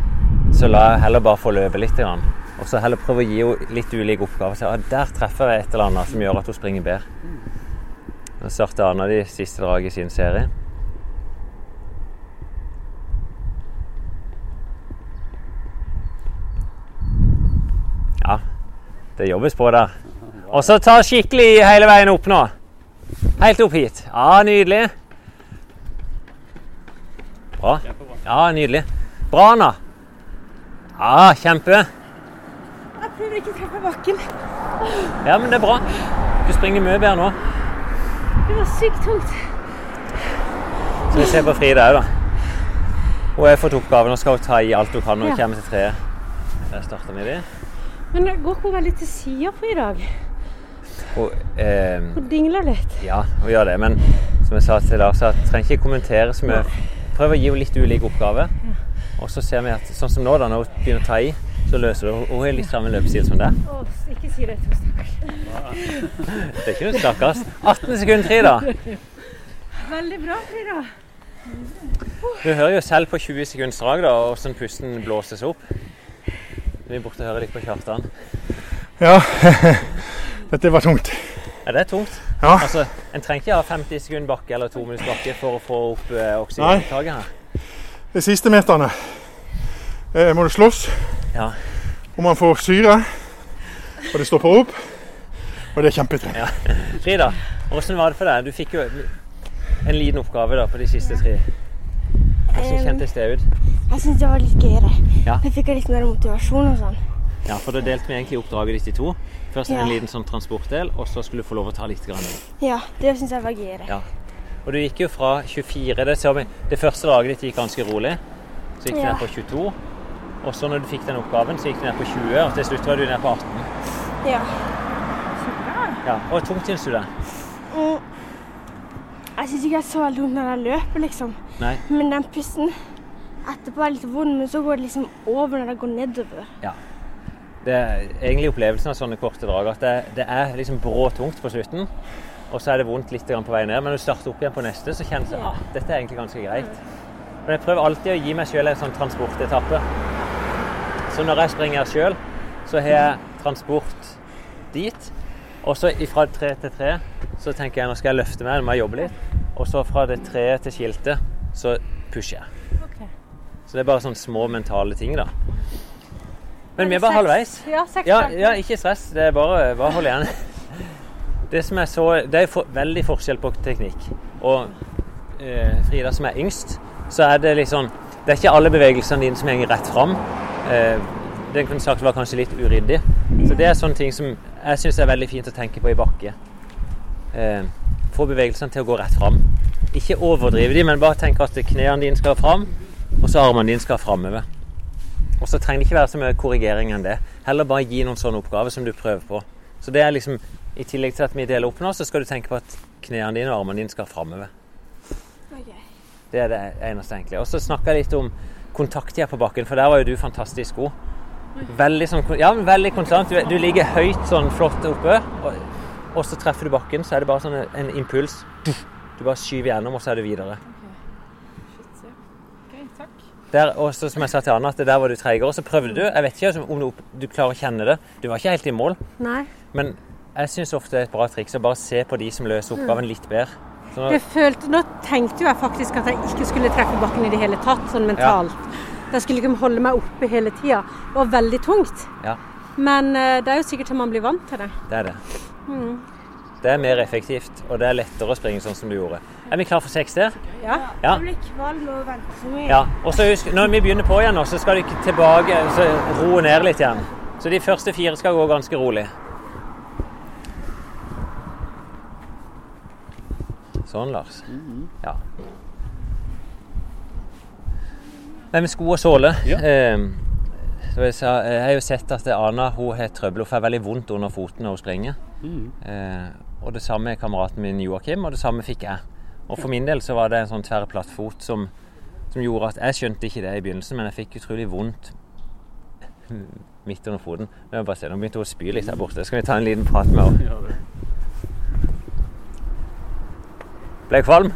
så la jeg heller bare få løpe litt. Grann. Og så heller prøve å gi henne litt ulike oppgaver. Så ah, der treffer jeg et eller annet som gjør at hun springer bedre. Nå starter Anna de siste draget i sin serie. Ja, det jobbes på der. Og så ta skikkelig hele veien opp nå. Helt opp hit. Ja, nydelig. Bra. Ja, nydelig. Bra, Anna. Ja, kjempe. Jeg prøver ikke å treffe bakken. Ja, men det er bra. Du springer mye bedre nå. Det var sykt tungt. Så vi ser på Frida òg, da. Hun har fått oppgaven og skal ta i alt hun kan når hun Ja. kommer til treet. Der starter vi det. Men det går ikke hun veldig til sida for i dag? Hun, eh, Hun dingler litt. ja, hun gjør det, men som jeg sa til Lars, jeg trenger ikke kommentere så mye. Prøv å gi henne litt ulike oppgaver. Og så ser vi at sånn som nå, da, når hun begynner å ta i, så løser det. Hun har litt samme løpestil som deg. Ikke si det til stakkars. Det er ikke noe stakkars. 18 sekunder Frida. Veldig bra, Frida. Du hører jo selv på 20 sekunders drag da, hvordan pusten blåses opp. Vi er borte og hører litt på Kjartan. Ja, dette var tungt. Ja, det er tungt. Ja. Altså, En trenger ikke ha 50 sekunder bakke eller to minutter bakke for å få opp eh, oksygeninntaket her. De siste meterne eh, må du slåss, Ja. og man får syre, og det stopper opp. Og det er kjempetrening. Ja. Frida, hvordan var det for deg? Du fikk jo en liten oppgave da på de siste tre. Hvordan kjentes det ut? Jeg syns det var litt gøyere. Ja. Jeg fikk litt mer motivasjon og sånn. Ja, for Da delte vi egentlig oppdraget ditt i to. Først en liten sånn transportdel, og så skulle du få lov å ta litt. Grann. Ja, det syns jeg var gøyere. Ja. Og du gikk jo fra 24 Det. Det første laget ditt gikk ganske rolig. Så gikk du Ja. ned på 22. Og så når du fikk den oppgaven, så gikk du ned på 20, og til slutt var du ned på 18. Ja. Ja. Og tungt syns du det? Mm. Jeg syns ikke er så veldig vondt når jeg løper, liksom. Nei? Men den pusten etterpå er litt vond, men så går det liksom over når jeg går nedover. Ja. Det er egentlig opplevelsen av sånne korte drag at det, det er liksom brå tungt på slutten. Og så er det vondt litt på vei ned, men når du starter opp igjen på neste, så kjennes det ah, dette er egentlig ganske greit. Men jeg prøver alltid å gi meg sjøl en sånn transportetappe. Så når jeg springer sjøl, så har jeg transport dit. Og så fra tre til tre så tenker jeg nå skal jeg løfte meg, nå må jeg jobbe litt. Og så fra det treet til skiltet så pusher jeg. Okay. Så det er bare sånne små mentale ting, da. Men vi er bare halvveis. Ja, seks Ja, ja, ikke stress. Det er bare, bare hold igjen. Det som jeg så, det er for, veldig forskjell på teknikk. Og eh, Frida som er yngst, så er det litt sånn Det er ikke alle bevegelsene dine som henger rett fram. Eh, den kunne sagt var kanskje litt uryddig. Så det er sånne ting som jeg syns er veldig fint å tenke på i bakke. Eh, få bevegelsene til å gå rett fram. Ikke overdrive de, men bare tenk at knærne dine skal fram, og så armene dine skal framover. Og så trenger det ikke være så mye korrigering enn det. Heller bare gi noen sånne oppgaver som du prøver på. Så det er liksom, I tillegg til at vi deler opp nå, så skal du tenke på at knærne dine og armene dine skal framover. Det er det eneste egentlig. Og så snakka jeg litt om kontakttida på bakken, for der var jo du fantastisk god. Veldig sånn, ja, veldig konstant. Du, du ligger høyt sånn flott oppe, og, og så treffer du bakken, så er det bare sånn en, en impuls. Du bare skyver gjennom, og så er du videre. Der, og så som jeg sa til Anna, at der var du treigere. Og så prøvde du. Jeg vet ikke om du, du klarer å kjenne det. Du var ikke helt i mål. Nei. Men jeg syns ofte det er et bra triks å bare se på de som løser oppgaven litt bedre. Jeg følte, nå tenkte jeg faktisk at jeg ikke skulle treffe bakken i det hele tatt, sånn mentalt. Jeg skulle liksom holde meg oppe hele tida. Det var veldig tungt. ja, Men eh, det er jo sikkert til man blir vant til det. det er det. Det er mer effektivt, og det er lettere å springe sånn som du gjorde. Er vi klar for seks der? Ja. Ja. Jeg blir kvalm og venter så mye. ja. Og så husk, når vi begynner på igjen, nå, så skal du ikke tilbake, så roe ned litt igjen. Så de første fire skal gå ganske rolig. Sånn, Lars. Ja. Nei, med sko og såle. Ja. Eh, Så jeg, sa, jeg har jo sett at Ana hun har trøbbel. Hun får veldig vondt under foten når hun springer. Mm. Eh, og det samme er kameraten min Joakim, og det samme fikk jeg. Og for min del så var det en sånn tverr plattfot som, som gjorde at Jeg skjønte ikke det i begynnelsen, men jeg fikk utrolig vondt midt under foten. Nå, bare se, nå begynte hun å spy litt der borte. Skal vi ta en liten prat med henne? Ja. Ble jeg kvalm?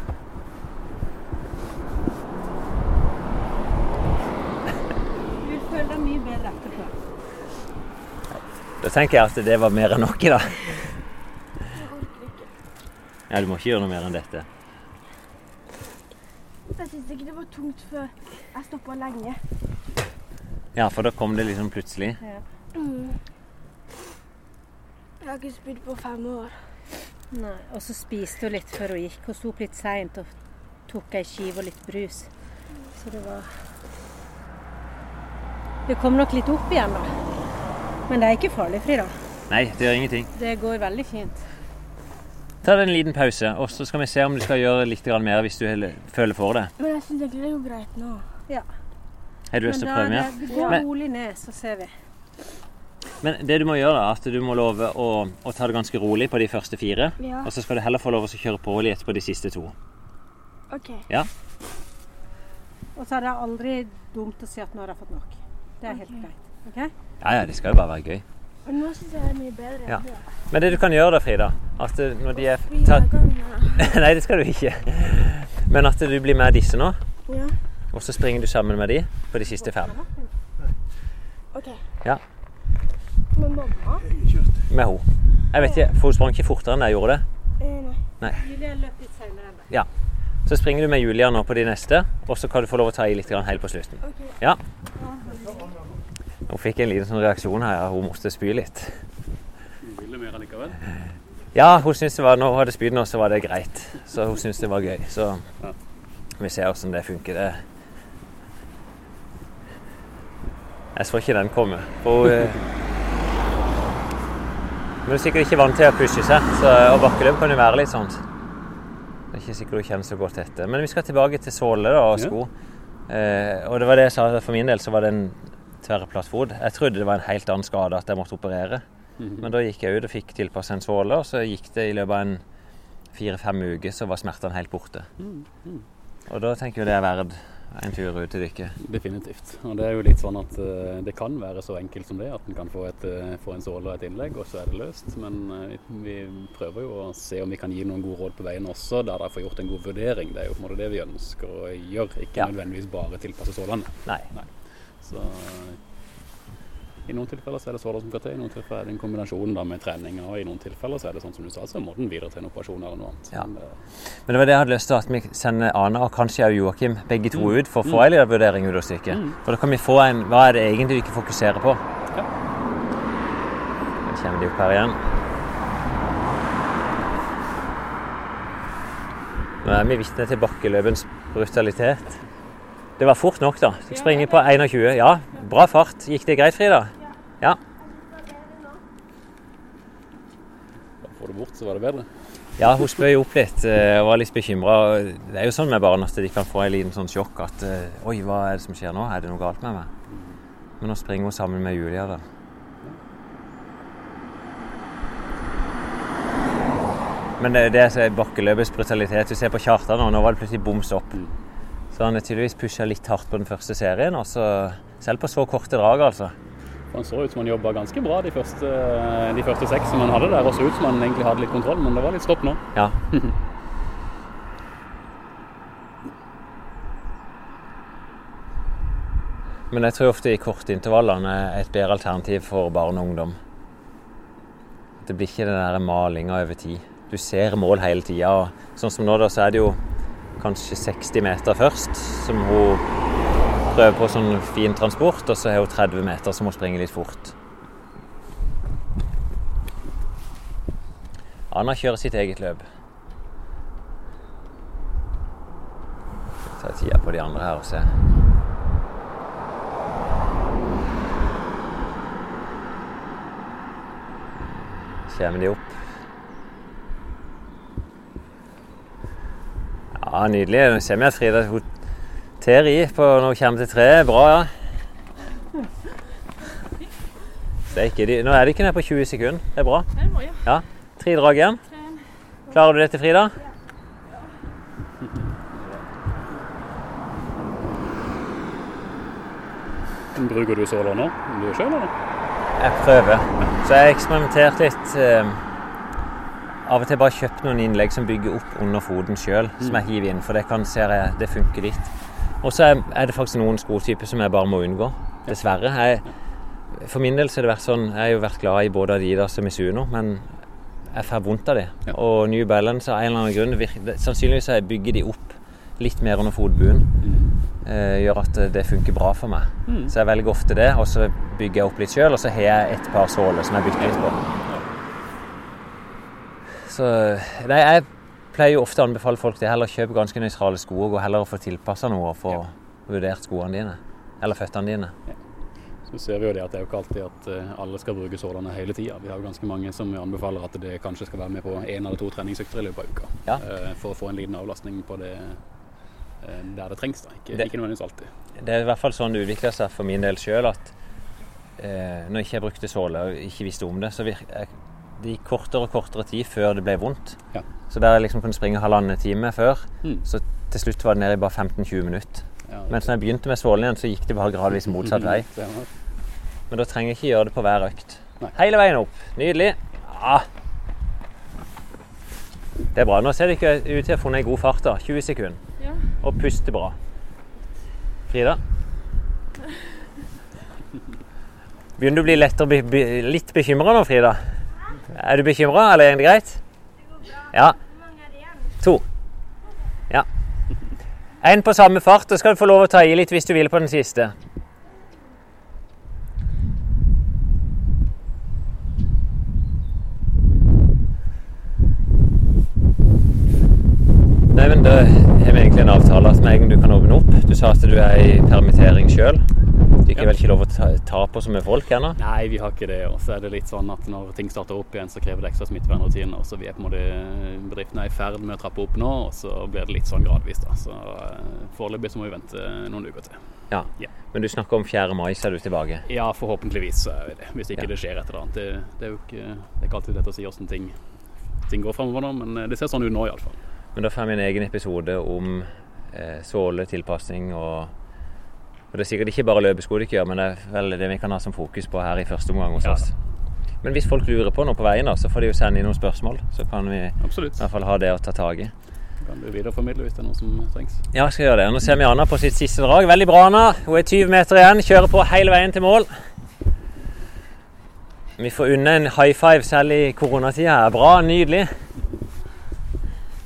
Du føler deg mye bedre etterpå. Da tenker jeg at det var mer enn nok i dag. Ja, du må ikke gjøre noe mer enn dette. Jeg syns ikke det var tungt før jeg stoppa lenge. Ja, for da kom det liksom plutselig. Mm. Jeg har ikke spydd på fem år. Nei. Og så spiste hun litt før hun gikk. Hun sto opp litt seint og tok ei skive og litt brus. Så det var Det kom nok litt opp igjen, da. Men det er ikke farlig, Frida. Nei, det gjør ingenting. Det går veldig fint. Ta deg en liten pause, og så skal vi se om du skal gjøre litt mer hvis du føler for det. Men jeg syns egentlig det går greit nå. Ja. Har du lyst til å prøve mer? det, gå rolig ned, så ser vi. Men det du må gjøre, er at du må love å, å ta det ganske rolig på de første fire. Ja. Og så skal du heller få lov å kjøre på litt på de siste to. OK. Ja. Og så er det aldri dumt å si at nå har jeg fått nok. Det er helt greit. ok? Ja, ja, det skal jo bare være gøy. Men nå syns jeg det er mye bedre. Ja. Men det du kan gjøre da, Frida, at eh, når de er ta, Nei, det skal du ikke. Men at du blir med disse nå, ja. ja. og så springer du sammen med de på de siste fem. OK. Ja. Men mamma Med henne. Jeg vet ikke, for hun sprang ikke fortere enn jeg gjorde det. eh, Nei. Julia løp litt senere enn deg. Så springer du med Julia nå på de neste, og så kan du få lov å ta i litt grann helt på slutten. Ja. Hun fikk en liten sånn reaksjon her, hun måtte spy litt. Hun ville mer allikevel? Ja, hun syntes det var, når hun hadde spydd nå, så var det greit. Så hun syntes det var gøy. Så Ja. vi ser hvordan det funker. Det. Jeg så ikke den komme. For hun eh, du er sikkert ikke vant til å pushe seg, så, og bakkeløp kan jo være litt sånn. Det er ikke sikkert du kjenner så godt etter. Men vi skal tilbake til såle da, og Ja. sko. Eh, og det var det jeg sa, for min del så var det en tverrplatt fot. Jeg trodde det var en helt annen skade, at jeg måtte operere. Mhm. Men da gikk jeg ut og fikk tilpassa en såle, og så gikk det i løpet av en fire-fem uker, så var smertene helt borte. Mm, -hmm. Og da tenker jeg det er verdt en tur ut til dykket. Definitivt. Og det er jo litt sånn at eh, det kan være så enkelt som det, at en kan få, et, eh, få en såle og et innlegg, og så er det løst. Men eh, vi prøver jo å se om vi kan gi noen gode råd på veien også, der de får gjort en god vurdering. Det er jo på en måte det vi ønsker å gjøre, ikke Ja. nødvendigvis bare tilpasse sålene. Nei. Så eh, i noen tilfeller så er det såler som skal til, i noen tilfeller er det en kombinasjon da med trening, og i noen tilfeller så er det sånn som du sa, så må den videre til en operasjon eller noe annet. Ja. Men, eh, Men det var det jeg hadde lyst til, at vi sender Ane og kanskje også Joakim begge to Mm. ut for å få en liten vurdering ut av stykket. Mm. For da kan vi få en Hva er det egentlig vi ikke fokuserer på? Ja. Nå kommer de opp her igjen. Nå er vi vitne til bakkeløpens brutalitet. Det var fort nok, da. Du springer på 21. Ja, bra fart. Gikk det greit, Frida? Ja. Da får du bort, så var det bedre. Ja, hun spøy opp litt eh, og var litt bekymra. Det er jo sånn med barn at de kan få en liten sånn sjokk at eh, Oi, hva er det som skjer nå? Er det noe galt med meg? Men nå springer hun sammen med Julia, da. Men det, det er bakkeløpets brutalitet. Du ser på Kjartan nå, nå var det plutselig boms opp. Så han har tydeligvis pusha litt hardt på den første serien. også, selv på så korte drag, altså. Han så ut som han jobba ganske bra de første, de første seks som han hadde der. Og så ut som han egentlig hadde litt kontroll, men det var litt stopp nå. Ja. Men jeg tror ofte i kortintervallene er et bedre alternativ for barn og ungdom. Det blir ikke den der malinga over tid. Du ser mål hele tida. Sånn som nå, da, så er det jo kanskje 60 meter først, som hun prøver på sånn fin transport, og så har hun 30 meter som hun springer litt fort. Anna kjører sitt eget løp. Ta tida på de andre her og se. Kommer de opp. Ja, nydelig. Nå kommer jeg Frida Teri på når hun kommer til treet. Bra, ja. Steike, nå er de ikke nede på 20 sekunder. Det er bra. Er ja. Ja. Tre drag igjen. Klarer du dette, Frida? Bruker du såler nå? Du sjøl, eller? Jeg prøver. Så jeg har eksperimentert litt. Av og til bare kjøpt noen innlegg som bygger opp under foten sjøl, som jeg hiver inn. For det kan ser jeg, det funker litt. Og så er, det faktisk noen skotyper som jeg bare må unngå. Dessverre. Jeg, for min del så har det vært sånn Jeg har jo vært glad i både Adidas og Misuno, men jeg får vondt av de. Ja. Og New Balance av en eller annen grunn virker, Sannsynligvis så jeg bygger de opp litt mer under fotbuen. Eh, gjør at det funker bra for meg. Mm. Så jeg velger ofte det, og så bygger jeg opp litt sjøl. Og så har jeg et par såler som jeg bytter litt på. Så nei, jeg pleier jo ofte å anbefale folk til Heller å kjøpe ganske nøytrale sko og heller og få tilpassa noe og få vurdert skoene dine. Eller føttene dine. Så ser vi jo det at det er jo ikke alltid at eh, alle skal bruke sålene hele tida. Vi har jo ganske mange som anbefaler at det kanskje skal være med på én eller to treningsøkter i løpet av uka. Ja. eh, For å få en liten avlastning på det eh, der det trengs. da. Ikke, Det- ikke nødvendigvis alltid. Det er i hvert fall sånn det utvikler seg for min del sjøl at eh, når ikke brukte såle og ikke visste om det, så virker jeg, det gikk kortere og kortere tid før det ble vondt. Ja. Så der jeg liksom kunne springe halvannen time før, Mm. så til slutt var det nede i bare 15-20 minutter. Ja, Mens når jeg begynte med svålen igjen, så gikk det bare gradvis motsatt vei. Men da trenger jeg ikke gjøre det på hver økt. Nei. Hele veien opp. Nydelig. Ja. Det er bra. Nå ser det ikke ut til å ha funnet en god fart. da. 20 sekunder. Ja. Og puste bra. Frida? Begynner du å bli be, litt bekymra nå, Frida? Er du bekymra, eller er det greit? Det går bra. Ja. To. Ja. Én på samme fart, og skal du få lov å ta i litt hvis du vil på den siste. Nei, men Da har vi egentlig en avtale at med du kan åpne opp Du sa at du er i permittering sjøl. Er ikke vel ikke lov å ta, ta på så mye folk ennå? Nei, vi har ikke det. Og så er det litt sånn at når ting starter opp igjen, så krever det ekstra smittevernrutiner. Så vi er på en måte Bedriften er i ferd med å trappe opp nå, og så blir det litt sånn gradvis, da. Så eh, foreløpig så må vi vente noen uker til. Ja. Ja. Men du snakker om 4. mai, så er du tilbake? Ja, forhåpentligvis så er vi det. Hvis ikke Ja. det skjer et eller annet. Det, det er jo ikke, det er ikke alltid lett å si åssen ting, ting går framover nå, men eh, det ser sånn ut nå iallfall. Men da får vi en egen episode om eh, såle, tilpasning og og Det er sikkert ikke bare løpesko de ikke gjør, men det er vel det vi kan ha som fokus på her i første omgang hos Ja. oss. Men hvis folk lurer på noe på veien, da, så får de jo sende inn noen spørsmål. Så kan vi i hvert fall ha det å ta tak i. Kan du videreformidle hvis det er noe som trengs. Ja, jeg skal gjøre det. Nå ser vi Anna på sitt siste drag. Veldig bra, Anna. Hun er 20 meter igjen. Kjører på hele veien til mål. Vi får unna en high five selv i koronatida. Bra, nydelig.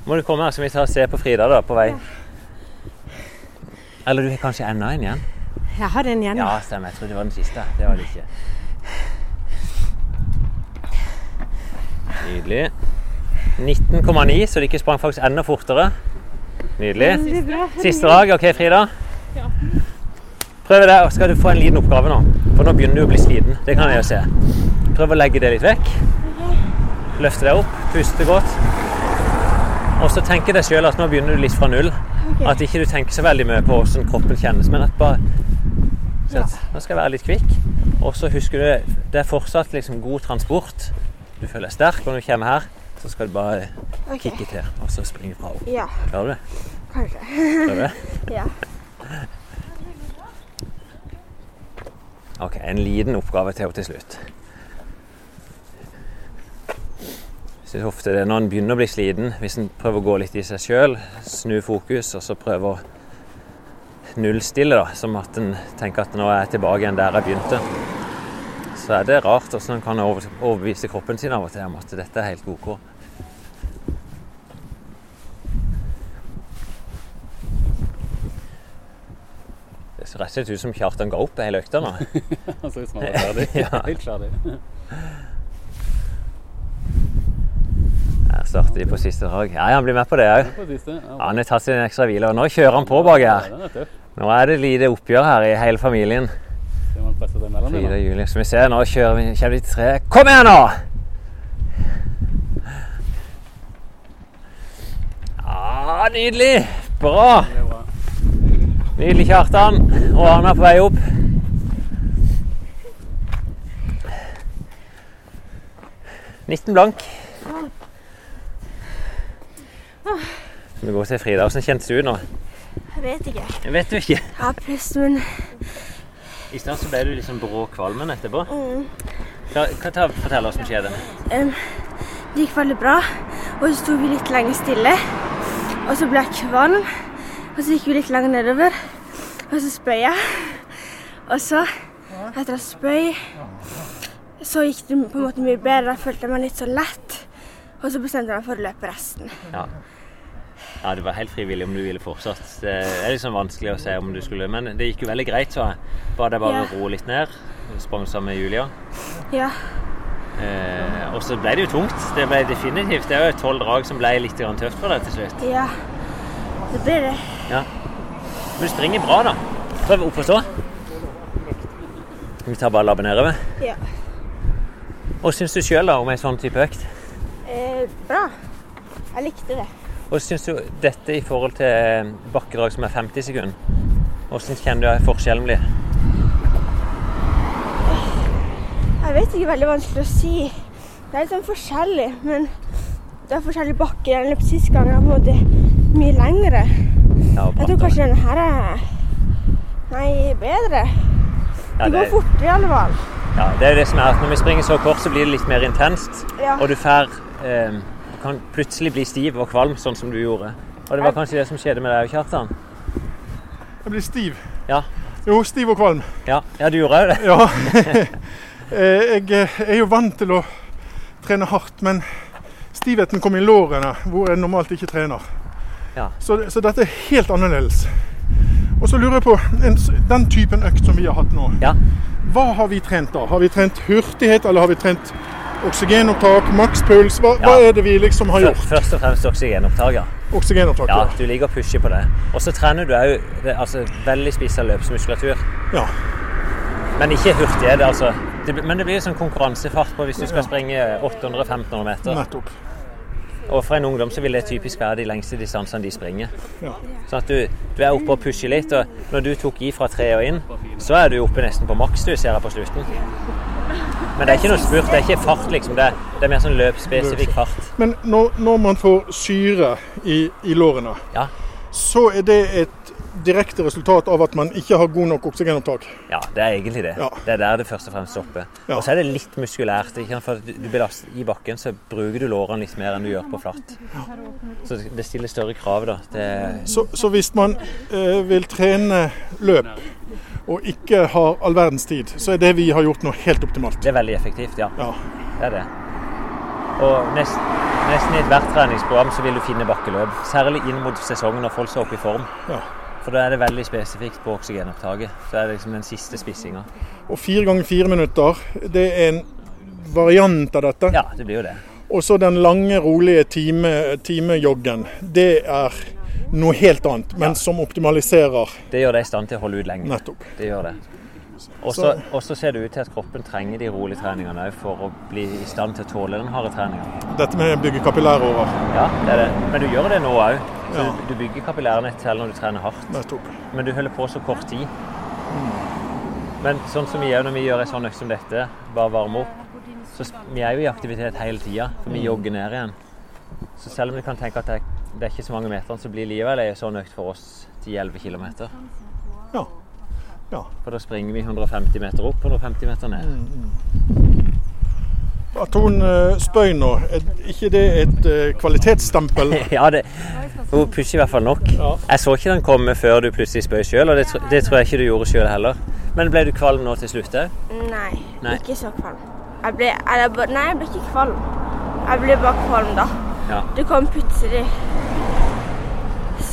Må du komme her, så vi tar og ser på Frida da, på vei. Eller du har kanskje enda en igjen? Jeg har den igjen. Ja, stemmer. Jeg trodde det var den siste. Det var det ikke. Nydelig. 19,9, så det ikke sprang faktisk enda fortere. Nydelig. Siste drag. OK, Frida? Prøv det. og Skal du få en liten oppgave nå? For nå begynner du å bli sliten. Det kan jeg jo se. Prøv å legge det litt vekk. Løfte deg opp. Puste godt. Og så tenke deg sjøl at nå begynner du litt fra null. At ikke du tenker så veldig mye på hvordan kroppen kjennes, men at bare så Nå skal jeg være litt kvikk. Og så husker du det er fortsatt liksom god transport. Du føler deg sterk, når du kommer her, så skal du bare okay. kikke til, og så springe fra henne. Ja, Klarer du det? kanskje. Klarer du? Ja. Ok, en liten oppgave til henne til slutt. Jeg syns ofte det er når en begynner å bli sliten, hvis en prøver å gå litt i seg sjøl, snu fokus, og så prøver å nullstille, da, som at en tenker at nå er jeg tilbake igjen der jeg begynte, så er det rart hvordan en kan over- overbevise kroppen sin av og til om at dette er helt OK. Det ser rett og slett ut som Kjartan ga opp hele økta nå. Han ser ut som han er ferdig. Ja. Helt ferdig. Her starter de på siste drag. Ja, han blir med på det òg. Ja, Han har tatt sin ekstra hvile, og nå kjører han på bak her. Ja, Den er tøff. Nå er det lite oppgjør her i hele familien. Frida Julie. Som vi ser, nå kjører vi, kommer de tre. Kom igjen nå! Ja, nydelig! Bra! Nydelig, Kjartan. Og Arne er på vei opp. 19 blank. Skal vi gå til Frida. Hvordan kjentes du nå? Jeg vet ikke. Jeg vet du ikke. Jeg har press, men I stad så ble du liksom brå kvalmen etterpå. mm, Hva, hva ta, fortell oss som skjedde. Um, det gikk veldig bra. Og så sto vi litt lenge stille. Og så ble jeg kvalm. Og så gikk vi litt lenger nedover. Og så spøy jeg. Og så, etter å spøy, så gikk det på en måte mye bedre. Da følte jeg meg litt sånn lett. Og så bestemte jeg meg for å løpe resten. Ja. Ja, det var helt frivillig om du ville fortsatt. Det er liksom vanskelig å se om du skulle Men det gikk jo veldig greit, så jeg. Bare det bare Ja. roe litt ned. Sprang sammen med Julia. Ja. Eh, og så ble det jo tungt. Det ble definitivt. Det er jo tolv drag som ble litt tøft for deg til slutt. Ja. Det blir det. Ja. Men du springer bra, da. Prøv opp og stå. Vi tar bare labben nedover? Ja. Hva syns du sjøl om ei sånn type økt? Eh, bra. Jeg likte det. Og syns du dette i forhold til bakkedrag som er 50 sekunder? Hvordan kjenner du forskjellen blir? Jeg vet ikke, veldig vanskelig å si. Det er litt sånn forskjellig, men det er forskjellige bakker. Den løp sist gang er på en måte mye lengre. Ja, Jeg tror kanskje denne her er Nei, bedre. ja, Det går fortere i alle fall. ja, det er jo det som er at når vi springer så kort, så blir det litt mer intenst. Ja. Og du får eh, kan plutselig bli stiv og kvalm, sånn som du gjorde. Og det var kanskje det som skjedde med deg, Kjartan? Jeg blir stiv. Ja. Jo, stiv og kvalm. Ja, ja du gjorde òg det. Ja. Eh, jeg eh, er jo vant til å trene hardt, men stivheten kom i lårene, hvor jeg normalt ikke trener. Ja. Så, så dette er helt annerledes. Og så lurer jeg på en, den typen økt som vi har hatt nå. Ja. Hva har vi trent da? Har vi trent hurtighet, eller har vi trent oksygenopptak, makspuls? Hva, hva er det vi liksom har gjort? Først og fremst oksygenopptak, ja. Oksygenopptak, Ja, ja. du ligger å pushe på det. Og så trener du òg altså, veldig spissa løpsmuskulatur. ja. Men ikke hurtighet. Altså. Det, men det blir sånn konkurransefart på hvis du skal springe 800-1500 meter. Nettopp. Og for en ungdom så vil det typisk være de lengste distansene de springer. Ja. Sånn at du, du er oppe og pusher litt. Og når du tok i fra tre og inn, så er du oppe nesten på maks, du ser jeg på slutten. Men det er ikke noe spurt, det er ikke fart, liksom. Det er, det er mer sånn løpsspesifikk fart. Men når, når man får syre i, i lårene, Ja. så er det et direkte resultat av at man ikke har god nok oksygenopptak. Ja, det er egentlig det. Ja. Det er der det først og fremst stopper. Ja. Og så er det litt muskulært. For du belaster, I bakken så bruker du lårene litt mer enn du gjør på flatt. Så det stiller større krav, da. Det, Så, så hvis man eh, vil trene løp og ikke har all verdens tid, så er det vi har gjort nå helt optimalt. det er veldig effektivt, ja. Ja. Det er det. Og nest, nesten i ethvert treningsprogram så vil du finne bakkeløp. Særlig inn mot sesongen når folk skal opp i form. Ja. For da er det veldig spesifikt på oksygenopptaket. Så er det liksom den siste spissinga. Og fire ganger fire minutter, det er en variant av dette. Ja, det blir jo det. Og så den lange, rolige time- timejoggen. det er noe helt annet, men som optimaliserer Det gjør deg i stand til å holde ut lenge. nettopp. Det gjør det. Og Så- ser det ut til at kroppen trenger de rolige treningene for å bli i stand til å tåle den harde treninga. Dette med å bygge kapillærårer. Ja, det er det. Men du gjør det nå òg. Ja. Du, du bygger kapillærene selv når du trener hardt. Nettopp. Men du holder på så kort tid. Men sånn som vi gjør når vi gjør en sånn økt som dette, bare varme opp, så vi er jo i aktivitet hele tida, for vi jogger ned igjen. Så selv om du kan tenke at det er, det er ikke så mange meterne, så blir likevel ei sånn økt for oss 10-11 km. Ja. Ja. For da springer vi 150 meter opp og 150 meter ned. Mm, hun eh, spøy nå, er ikke det et eh, kvalitetsstempel? Ja, det, hun pusher i hvert fall nok. Ja. Jeg så ikke den komme før du plutselig spøy sjøl, og det, det tror jeg ikke du gjorde sjøl heller. Men ble du kvalm nå til slutt òg? Nei, Nei. ikke så kvalm. Jeg ble, eller, bare- nei, jeg ble ikke kvalm. Jeg ble bare kvalm da. Ja. Det kom plutselig.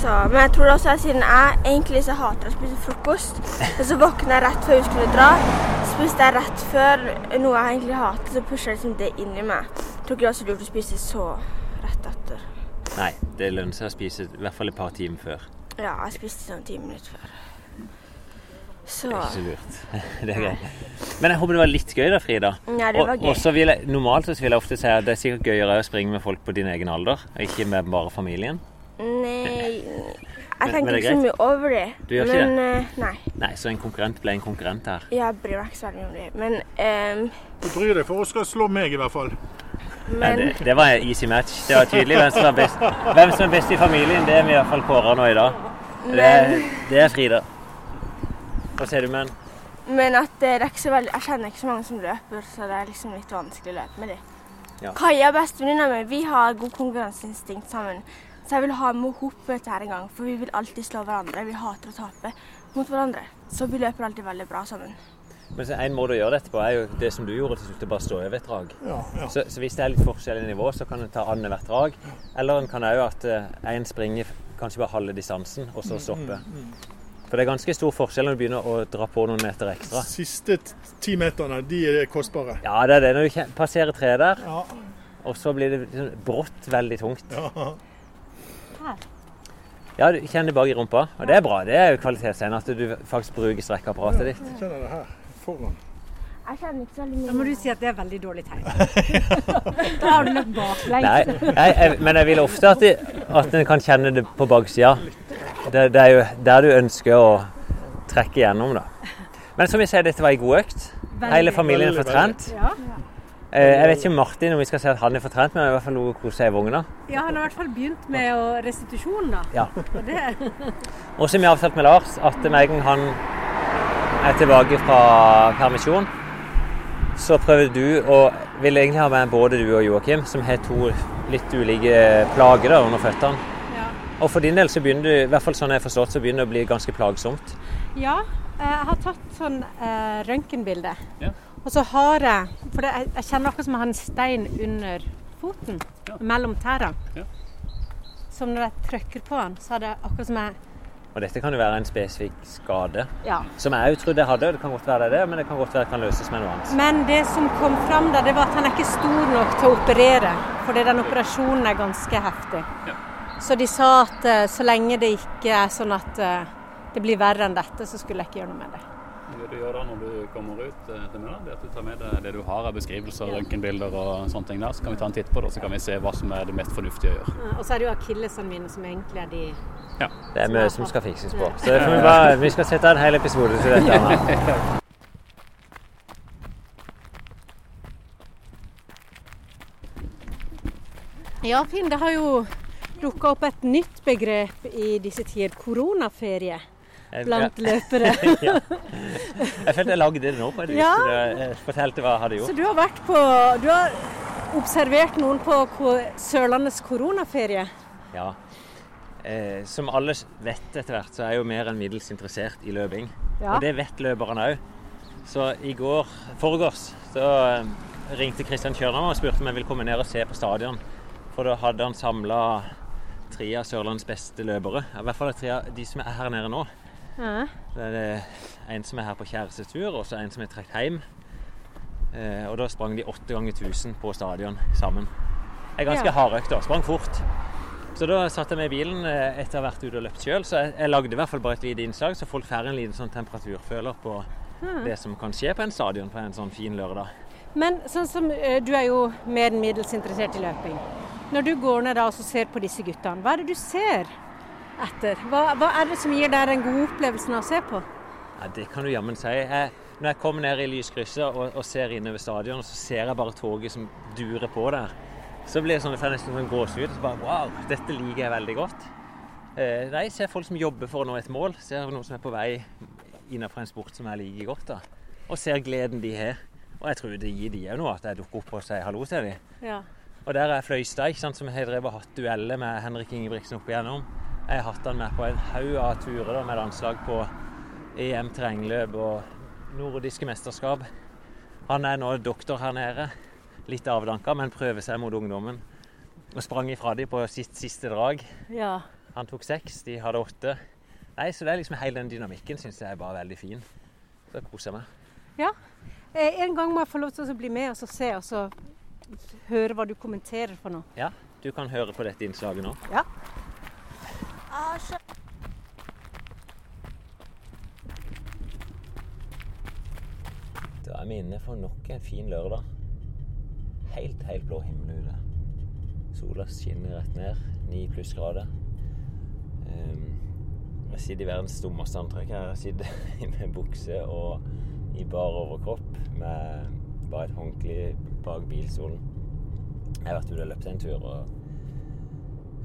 Så, men jeg tror også at siden jeg egentlig så hater å spise frokost, og så våkner jeg rett før vi skulle dra, spiste jeg rett før noe jeg egentlig hater, så jeg liksom det inn i meg. Jeg tror ikke det er så lurt å spise så rett etter. Nei, det lønner seg å spise i hvert fall et par timer før. Ja, jeg spiste sånn ti minutter før. Så Det er ikke så lurt. Det er greit. Men jeg håper det var litt gøy da, Frida. Ja, det var gøy. Og så vil jeg, normalt så vil jeg ofte si at det er sikkert gøyere å springe med folk på din egen alder, og ikke med bare familien. Nei Men- Jeg men det tenker er ikke så mye over det. Du gjør ikke men eh, nei. Nei, så en konkurrent ble en konkurrent her. Jeg bryr meg ikke så veldig om det. Men um, Du bryr deg for hun skal slå meg, i hvert fall. Nei, Men det, det var en easy match. Det var tydelig hvem som er best, hvem som er best i familien. Det er vi i hvert fall kåra nå i dag. Det er, det er Frida. Hva sier du, men? Men at det er ikke så veldig, jeg kjenner ikke så mange som løper, så det er liksom litt vanskelig å løpe med dem. Ja. Kaja bestevenninna mi vi har god konkurranseinstinkt sammen. Så jeg vil ha med henne på dette her en gang, for vi vil alltid slå hverandre. Vi hater å tape mot hverandre. Så vi løper alltid veldig bra sammen. Men så En måte å gjøre dette på er jo det som du gjorde til slutt, å bare stå over et drag. Ja, ja. Så, så hvis det er litt forskjell i nivå, så kan en ta annethvert drag. Eller en kan òg at én springer kanskje bare halve distansen, og så stoppe. For det er ganske stor forskjell når du begynner å dra på noen meter ekstra. Siste ti meterne, de er kostbare. Ja, det er det. Når du passerer treet der, Ja. og så blir det liksom brått veldig tungt. ja. Ja, du kjenner det bak i rumpa, og det er bra. Det er jo kvalitetstegn at du faktisk bruker strekkeapparatet ditt. Jeg kjenner det her foran. Jeg kjenner ikke så veldig mye. da må du si at det er veldig dårlig tegn. da har du løpt baklengs. Nei, jeg, jeg, men jeg vil ofte at, de, at en kan kjenne det på baksida. Det, det er jo der du ønsker å trekke gjennom, da. Men som vi sier, dette var ei god økt. Veldig. Hele familien er Veldig, fortrent. Ja. Eh, Jeg vet ikke om Martin om vi skal si at han er fortrent, men han er i hvert fall noe å kose seg i vogna. ja, han har i hvert fall begynt med restitusjon, da. Ja. Og så har som vi har avtalt med Lars, at med en gang han er tilbake fra permisjon, så prøver du å vil egentlig ha med både du og Joakim, som har to litt ulike plager da, under føttene. ja. Og for din del så begynner det, i hvert fall sånn jeg har forstått, så begynner det å bli ganske plagsomt. Ja, jeg har tatt sånn eh, røntgenbilde. Ja. Og så har jeg For det, jeg, jeg kjenner akkurat som jeg har en stein under foten. Ja. Mellom tærne. Ja. Som når jeg trykker på den, så er det akkurat som jeg Og dette kan jo være en spesifikk skade, Ja. som jeg òg trodde jeg hadde. Det kan godt være det, men det kan godt være det kan løses med noe annet. Men det som kom fram da, det var at han er ikke stor nok til å operere. Fordi den operasjonen er ganske heftig. Ja. Så de sa at eh, så lenge det ikke er sånn at eh, det blir verre enn dette, så skulle jeg ikke gjøre noe med det. Du gjør da når du kommer ut eh, til middag, er at du tar med deg det du har av beskrivelser, røntgenbilder og sånne ting der. Så kan vi ta en titt på det, og så kan vi se hva som er det mest fornuftige å gjøre. Og så er det jo akillesene mine som egentlig er de Ja. Det er mye som skal fikses på. Så vi, bare, vi skal sette en hel episode til dette. Ja, Finn, det har jo dukka opp et nytt begrep i disse tider. Koronaferie blant løpere. ja. jeg følte jeg lagde det nå på et. Ja. så Jeg jeg fortalte hva jeg hadde Så gjort. du har vært på Du har observert noen på Sørlandets koronaferie? Ja. Eh, som alle vet etter hvert, så er jeg jo mer enn middels interessert i løping. Ja. Og det vet løperne òg. Så i går, foregårs, så eh, ringte Kristian Kjørnar og spurte om jeg ville komme ned og se på stadion. For da hadde han samla tre av Sørlandets beste løpere. I hvert fall tre av de som er her nede nå. Ja. Det er en som er her på kjærestetur, og så en som er trukket hjem. Eh, og da sprang de åtte ganger 1000 på stadion sammen. Er ganske Ja. hardøkt, da. Sprang fort. Så da satt jeg meg i bilen eh, etter å ha vært ute og løpt sjøl. Så jeg, jeg lagde i hvert fall bare et lite innslag, så folk får en liten sånn temperaturføler på det som kan skje på en stadion på en sånn fin lørdag. Men sånn som eh, du er jo mer enn middels interessert i løping. Når du går ned da og ser på disse guttene, hva er det du ser etter? Hva, hva er det som gir deg den gode opplevelsen av å se på? Ja, Det kan du jammen si. Jeg, når jeg kommer ned i lyskrysset og, og ser innover stadion, så ser jeg bare toget som durer på der. Så blir det sånn, jeg nesten sånn gåsehud. Så bare, wow, dette liker jeg veldig godt. Eh, nei, ser folk som jobber for å nå et mål. Ser noen som er på vei innenfor en sport som jeg liker godt. da. Og ser gleden de har. Og jeg tror det gir de òg noe at jeg dukker opp og sier hallo til dem. Ja. Og der er Fløystad, som har drevet hatt dueller med Henrik Ingebrigtsen opp igjennom. Jeg har hatt han med på en haug av turer da, med landslag på EM terrengløp og nordiske mesterskap. Han er nå doktor her nede. Litt avdanka, men prøver seg mot ungdommen. Og sprang ifra dem på sitt siste drag. ja. Han tok seks, de hadde åtte. Nei, så det er liksom Hele den dynamikken syns jeg er bare veldig fin. Så jeg koser meg. ja. Eh, En gang må jeg få lov til å bli med og så se og så høre hva du kommenterer for noe. Ja, du kan høre på dette innslaget nå. Ja. Da er vi inne for nok en fin lørdag. Helt, helt blå himmel ute. Sola skinner rett ned. Ni plussgrader. Um, jeg sitter i verdens dummeste antrekk her. Jeg sitter med bukse og i bar overkropp med bare et håndkle bak bilstolen. Jeg har vært ute og løpt en tur og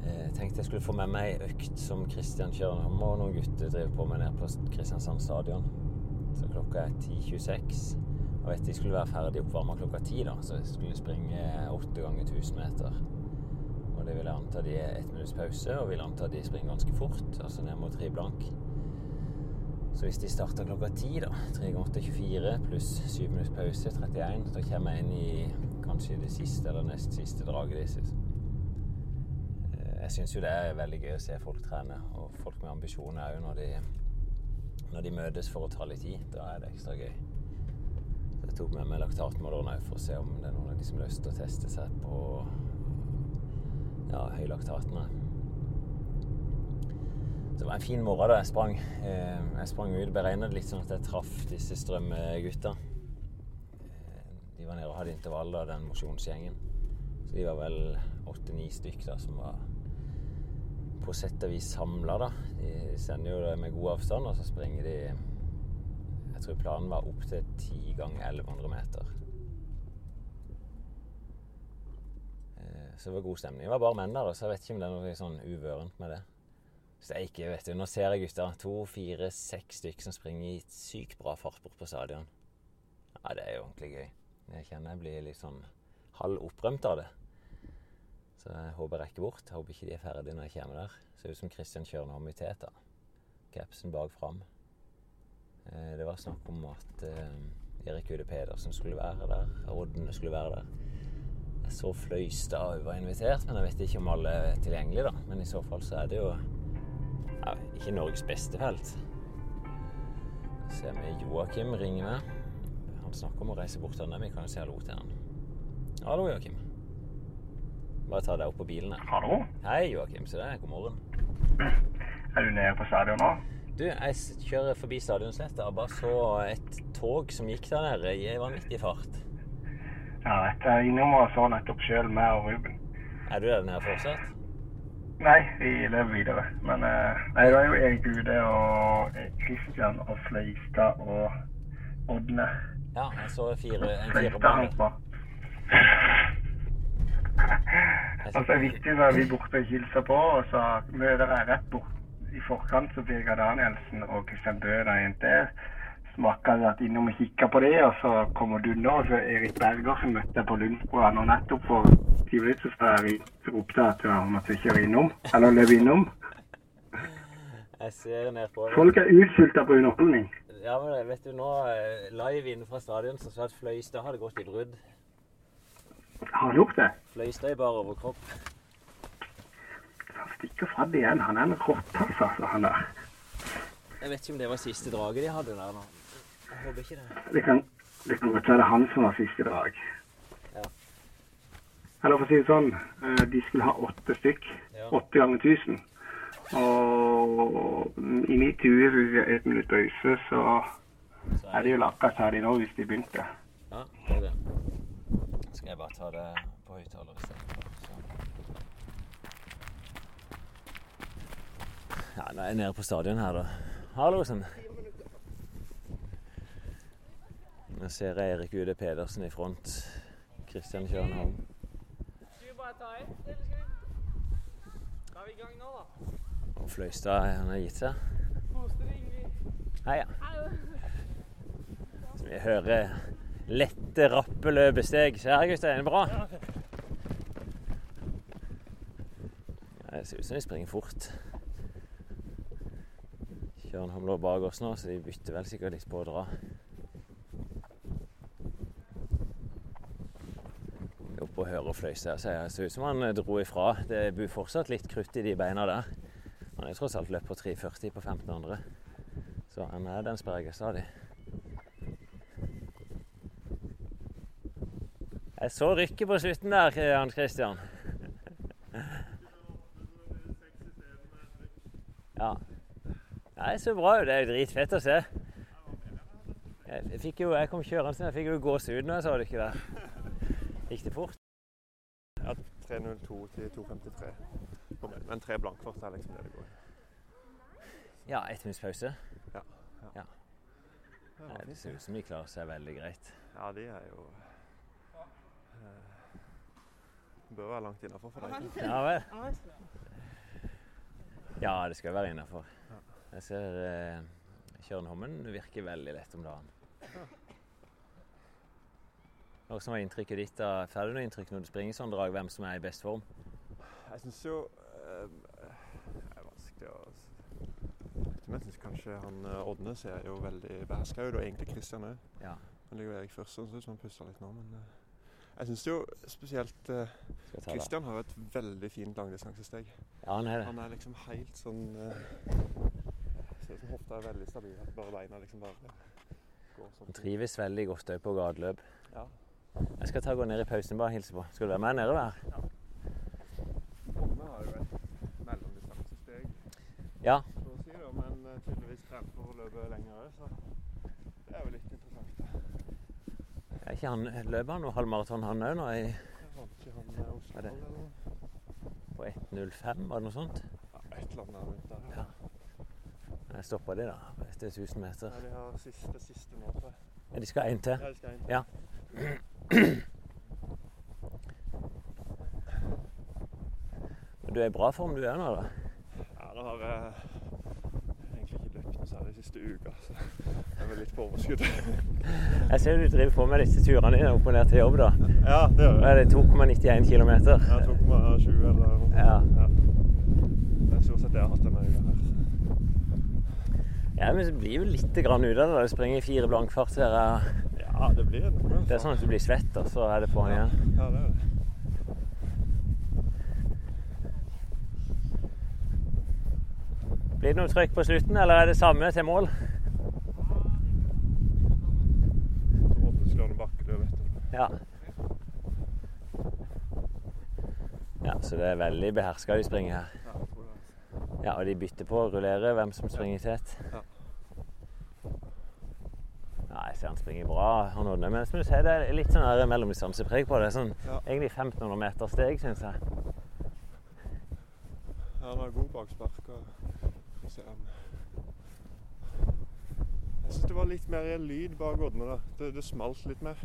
eh, tenkte jeg skulle få med meg ei økt som Kristian Kjørnholm og noen gutter driver på med nede på Kristiansand stadion. Så klokka er 10.26. Og vet de skulle være ferdig oppvarma klokka ti, da, så jeg skulle springe åtte ganger 1000 meter. Og det vil jeg anta de er ett minutts pause, og vil anta de springer ganske fort, altså ned mot tre blank. Så hvis de starter klokka ti, da, 3 ganger 8 24 pluss 7 minutts pause, 31, da kommer jeg inn i kanskje det siste eller nest siste draget deres. Jeg syns jo det er veldig gøy å se folk trene, og folk med ambisjoner òg når, når de møtes for å ta litt tid. Da er det ekstra gøy. Så jeg tok med meg laktatmåleren òg for å se om det er noen av de som har lyst til å teste seg på ja, høylaktatene. Så det var en fin morgen da jeg sprang. Eh, Jeg sprang ut, beregna det litt sånn at jeg traff disse strømmegutta. Eh, De var nede og hadde intervall da, den mosjonsgjengen. Så de var vel åtte-ni stykk da, som var på sett og vis samla, da. De sender jo det med god avstand, og så springer de Jeg tror planen var opp til 10 ganger 1100 meter. Eh, Så det var god stemning. Det var bare menn der, så jeg vet ikke om det er noe sånn uvørent med det. Så er ikke, vet du, Nå ser jeg gutta. To, fire, seks stykker som springer i sykt bra fart bort på stadion. Ja, det er jo ordentlig gøy. Jeg kjenner jeg blir litt sånn halv opprømt av det. Så jeg håper jeg rekker bort. Jeg håper ikke de er ferdige når jeg kommer der. Ser ut som Christian Kjørnholm i teta. Capsen bak fram. Eh, Det var snakk om at eh, Erik Ude Pedersen skulle være der. Rodden skulle være der. Jeg så Fløystad var invitert, men jeg vet ikke om alle er tilgjengelige, da. Men i så fall så er det jo ja, ikke Norges beste felt. Ser vi Joakim ringer med. Han snakker om å reise bort til ham. Vi kan jo si hallo til han. Hallo, Joakim. Bare ta deg opp på bilen her. Hallo? Hei, Joakim. Se der. God morgen. Er du nede på stadion nå? Du, jeg kjører forbi stadionsletta og bare så et tog som gikk der nede i vanvittig fart. Ja, vet du, jeg er innom og så nettopp sjøl, meg og Ruben. Er du der nede fortsatt? Nei, vi lever videre. Men eh, nei, det er jo Erik Ude og Kristian og Fløystad og Ådne. Ja, jeg så fire, en Fløystad firebane. Han så er det viktig da vi borte og hilser på, og så møter jeg rett bort i forkant så Birger Danielsen og Kristian Bøe der inne der. Smakka at innom og kikker på det, og så kommer du nå, og så Erik Berger som møtte jeg på Lundsbroa nå nettopp for ti minutter. Så jeg til om at jeg kjører innom, eller løp innom. Jeg ser ned på Folk er utsulta på underholdning. Ja, men vet du, nå eh, live inne fra stadion så sa jeg at Fløystad hadde gått i brudd. Har han gjort det? Fløystøy bare over kropp. Han stikker fra det igjen. Han er en rottass, altså, han der. Jeg vet ikke om det var siste draget de hadde der nå. Jeg håper ikke det. Det kan, det kan godt være det er han som var siste drag. Ja. Eller for å si det sånn, eh, de skulle ha åtte stykk. Ja. Åtte ganger tusen. Og i mitt hue, hvis jeg er et minutt pause, så Så er det jo akkurat de nå hvis de begynte. Ja, det er det. Skal jeg bare ta det på høyttaler i stedet. Ja, nå er jeg nede på stadion her, da. Hallo, sann. Nå ser jeg Erik Ude Pedersen i front. Kristian Kjørnholm. Skal vi bare ta ett, eller skal vi Da er vi i gang nå, da. Og Fløystad, han har gitt seg. Koste deg, Hei, ja. Så vi hører lette, rappe løpesteg. Se her, Gustein. Bra? Ja, det ser ut som de springer fort. Kjørnholm lå bak oss nå, så de bytter vel sikkert litt på å dra. Oppe og hører Fløystad. Så det ser ut som han eh, dro ifra. Det bor fortsatt litt krutt i de beina der. Han er tross alt løpt på 3,40 på 1500. Så han er den sperger stadig. Jeg så rykket på slutten der, eh, Hans Christian. Ja. Nei, så bra. Det er jo dritfett å se. Jeg, fikk jo, jeg kom kjørende, jeg fikk jo gåsehud når jeg så det ikke der. Gikk det fort? Ja, 3.02 til 2.53. Men tre blankfart er liksom det det går i. Ja, ett minutts pause. Ja. Ja. Nei, det ser ut som de klarer seg veldig greit. Ja, de er jo eh, bør være langt innafor for deg. Ja vel. Ja, det skal være innafor. Jeg ser eh, Tjørnhommen virker veldig lett om dagen. Hva som var inntrykket ditt? da? Får du noe inntrykk når du springer sånn drag, hvem som er i best form? Jeg syns jo eh, Det er vanskelig å Men jeg syns kanskje han eh, Ådne ser jo veldig beherska ut, og egentlig Kristian òg. Ja. Han ligger jo Erik først, så det ser ut som han pusser litt nå, men eh, jeg syns jo spesielt Kristian Skal jeg? Christian har et veldig fint langdistansesteg. Ja, han er det. Han er liksom helt sånn uh, Ser ut som hofta er veldig stabil. At bare beina liksom bare går sånn. Han trives veldig godt òg på gateløp. Ja. Jeg skal ta og gå ned i pausen bare og hilse på. Skal du være med nedover her? Ådne har jo et mellomdistansesteg, Ja. så å si, da, men eh, tydeligvis trent for å løpe lenger òg, så det er jo litt. Er ikke han løper han noe halvmaraton han òg nå i, Jeg Er det- på 1.05, var det noe sånt? Ja, et eller annet rundt der. Ja. Jeg stoppa de, da. Etter 1000 meter. Ja, de har siste, siste nå, tror jeg. Ja, de skal én til. Ja, de skal inn. Ja. Men du er i bra form du er nå, da? Ja, det har jeg egentlig ikke løpt noe særlig siste uka, så jeg er vel litt på overskudd. Jeg ser du driver på med disse turene dine opp og ned til jobb, da. ja, det gjør jeg. Det er det 2,91 km? Ja, 2,20 eller noe. Ja. Det er stort sett det jeg har hatt denne uka her. Ja, men det blir jo litt grann ut av det. Du springer i fire blankfart her. Ja, det blir noe. Det er sånn at du blir svett, og så er det på'n igjen. Ja, det er det. Blir det noe trøkk på slutten, eller er det samme til mål? Ja. Ja, så det er veldig beherska de springer her. Ja, og de bytter på å rullere hvem som springer tett. Ja. Jeg ser han springer bra, han ordner. Men som du sier, det er litt sånn mellomdistansepreg på det. Sånn. Egentlig 1500 meter steg, syns jeg. Ja, han har god bakspark. og så ser han Jeg syns det var litt mer lyd bak Ådne. da. Det, det smalt litt mer.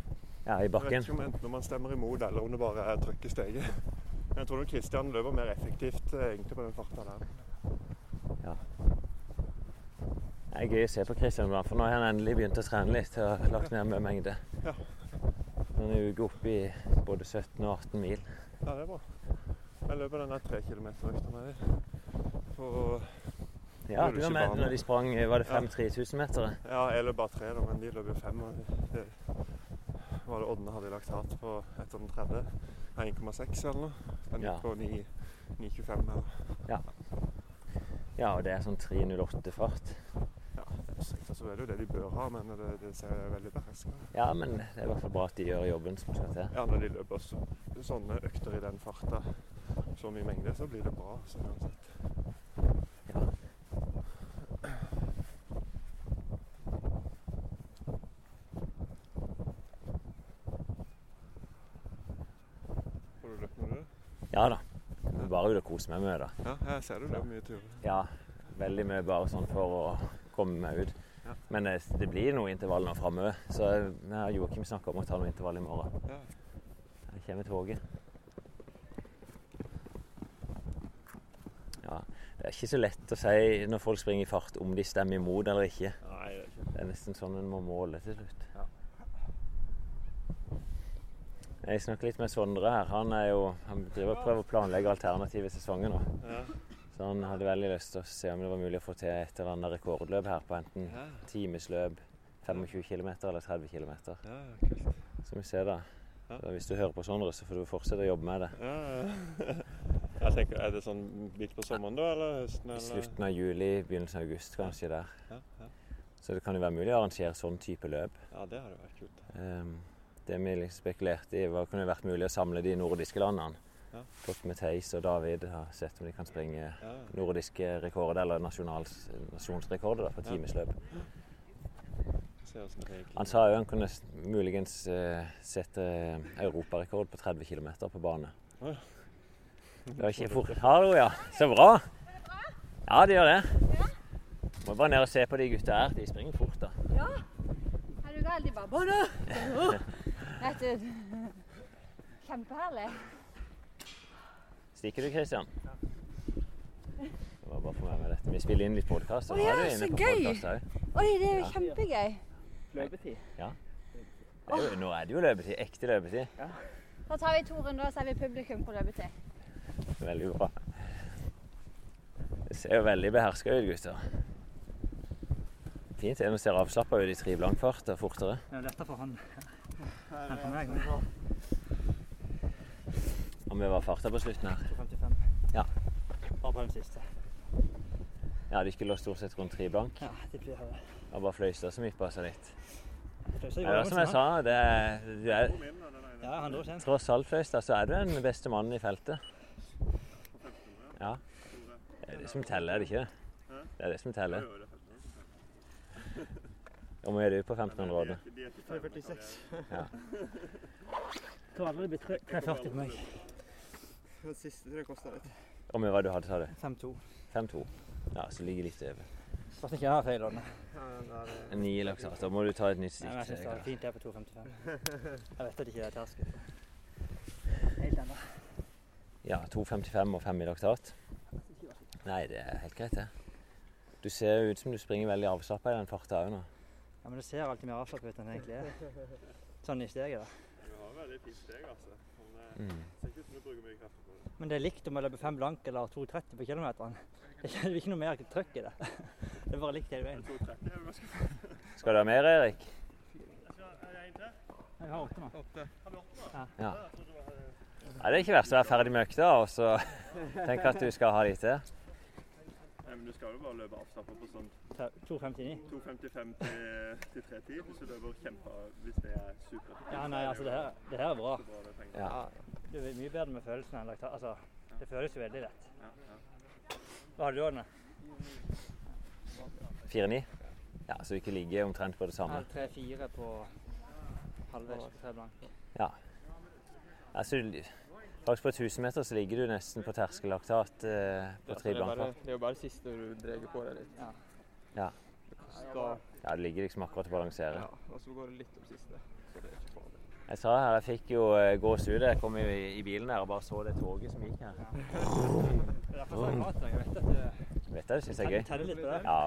Ja, i Jeg vet bakken. ikke om enten man stemmer imot eller om det bare er trøkk i steget. Men jeg tror nok Christian løper mer effektivt eh, egentlig på den farta der. Ja. Det er gøy å se på Christian, for nå har han endelig begynt å trene litt og lagt ned med mengde. Ja. Han er uke oppe i både 17 og 18 mil. Ja, det er bra. Jeg løper denne tre kilometer-økta med dem. På Ja, du var med når de sprang var det Ja. 5-3000 meter? Ja, jeg løp bare tre, da, men de løp jo fem. Og det var det Ådne hadde lagt hat på etter den tredje. 1,6 eller noe. Den gikk på 9,25 eller Ja, ja, og det er sånn 3.08-fart. Ja, så er det jo det de bør ha, men det, det ser veldig beherskende ut. Ja, men det er i hvert fall bra at de gjør jobben som skal til. Ja, når de løper så, sånne økter i den farta, så mye mengde, så blir det bra. Så uansett. Ja. Får du løpt med det? ja da. Det er Bare ut og kose meg med det. Ja, jeg ser du løper mye turer. Ja, veldig mye bare sånn for å komme meg ut. Ja. Men det, det blir noe intervall nå framover. Så jeg og Joakim snakka om å ta noe intervall i morgen. Ja. Her kommer toget. Ja, det er ikke så lett å si når folk springer i fart om de stemmer imot eller ikke. Nei, det er ikke Det er nesten sånn en må måle til slutt. Ja. Jeg snakker litt med Sondre her. Han, er jo, han driver og prøver å planlegge alternative sesonger nå. ja. Så han hadde veldig lyst til å se om det var mulig å få til et eller annet rekordløp her på enten Ja. timesløp, 25 km eller 30 km. Ja, kult. Så vi ser da. Ja. Hvis du hører på Sondre, så får du fortsette å jobbe med det. Ja. Jeg tenker, Er det sånn midt på sommeren da, eller høsten? Eller? slutten av juli, begynnelsen av august kanskje der. Ja, ja. Så det kan jo være mulig å arrangere sånn type løp. ja, det hadde vært kult. Um, det vi liksom spekulerte i, var kunne vært mulig å samle de nordiske landene. Ja. Fått med Theis og David har sett om de kan springe nordiske rekorder, eller nasjonsrekorder da, Ja. timesløp. Han sa jo han kunne muligens eh, sette eh, europarekord på 30 km på bane. Det var ikke fort. Hallo, ja. Så bra. Ja, det gjør det. Må bare ned og se på de gutta her. De springer fort, da. Ja. Er du gal? De bare Både! Kjempeherlig. Stikker du, Kristian? Det var bare for meg med dette. Vi spiller inn litt podkast. Å ja, så gøy! Oi, det er jo Ja. kjempegøy. Løpetid. Ja. Er jo, nå er det jo løpetid. Ekte løpetid. Da tar vi to runder, og så er vi publikum på løpetid. Veldig bra. Det ser jo veldig beherska ut, gutter. Fint er når ser avslappa ut i tre blankfart og fortere. Det er lettere for han enn for meg. Om vi var farta på slutten her. 2,55. Ja. Bare på den siste. Ja, de skulle stort sett rundt tre blank. Ja, de blir det. Og bare Fløystad som på seg litt. Ja, det er som jeg sa, det er, du er Ja, han dro tross alt Fløystad, så er du den beste mannen i feltet. Ja. Det er det som teller, er det ikke? Det er det som teller. Hvor mye er du på 1500-rådet? 3,46. Ja. Jeg tror aldri det blir 3,40 på meg. Den siste tror jeg kosta litt. Hvor mye var det du hadde, sa du? 5,2. 5-2. Ja, så ligger litt over. Pass ikke jeg har feil, Ådne. Ni laksat. Da må du ta et nytt men jeg syns det er fint det er på 2,55. Jeg vet at det ikke er terskel. Helt ennå. Ja, 2,55 og 5 i laktat. Nei, det er helt greit, det. Du ser ut som du springer veldig avslappa i den farta òg nå. Ja, men det ser alltid mer avslappa ut enn det egentlig er. Sånn i steget, da. Du har veldig fint steg, altså. Men Mm. det ser ikke ut som du bruker mye kraft på det. Men det er likt om jeg løper 5 blank eller 2,30 på kilometeren. Det er ikke noe mer trøkk i det. Det er bare likt hele veien. 2,30 jo ganske Skal du ha mer, Erik? Jeg har åtte nå. Ja. Nei, det er ikke verst å være ferdig med økta og så tenke at du skal ha de til. Nei, men du skal jo bare løpe avslappa på sånn 2,59. 2,55 til, til 3,10 hvis du løper kjempa hvis det er super. Ja, nei, altså det her, det her er bra. Ja. Det er mye bedre med følelsen enn laktat. Altså, det føles jo veldig lett. Ja, ja. Hva hadde du, Ådne? 4-9? Ja, så ikke ligger omtrent på det samme. 3-4 på halvveis på 3 blank. Ja. Altså, faktisk på 1000 meter så ligger du nesten på terskellaktat eh, på tre det, er blankfart. det er jo bare siste du drar på deg litt. Ja. Ja. Det Ja, det ligger liksom akkurat å balansere. ja, og så går det litt om siste. Så det er ikke farlig. Jeg sa her, jeg fikk jo eh, gås ut. Jeg kom i, i bilen her og bare så det toget som gikk her. Det er derfor jeg har Jeg vet at det Vet du, det syns jeg er gøy. tenner litt på det. Ja.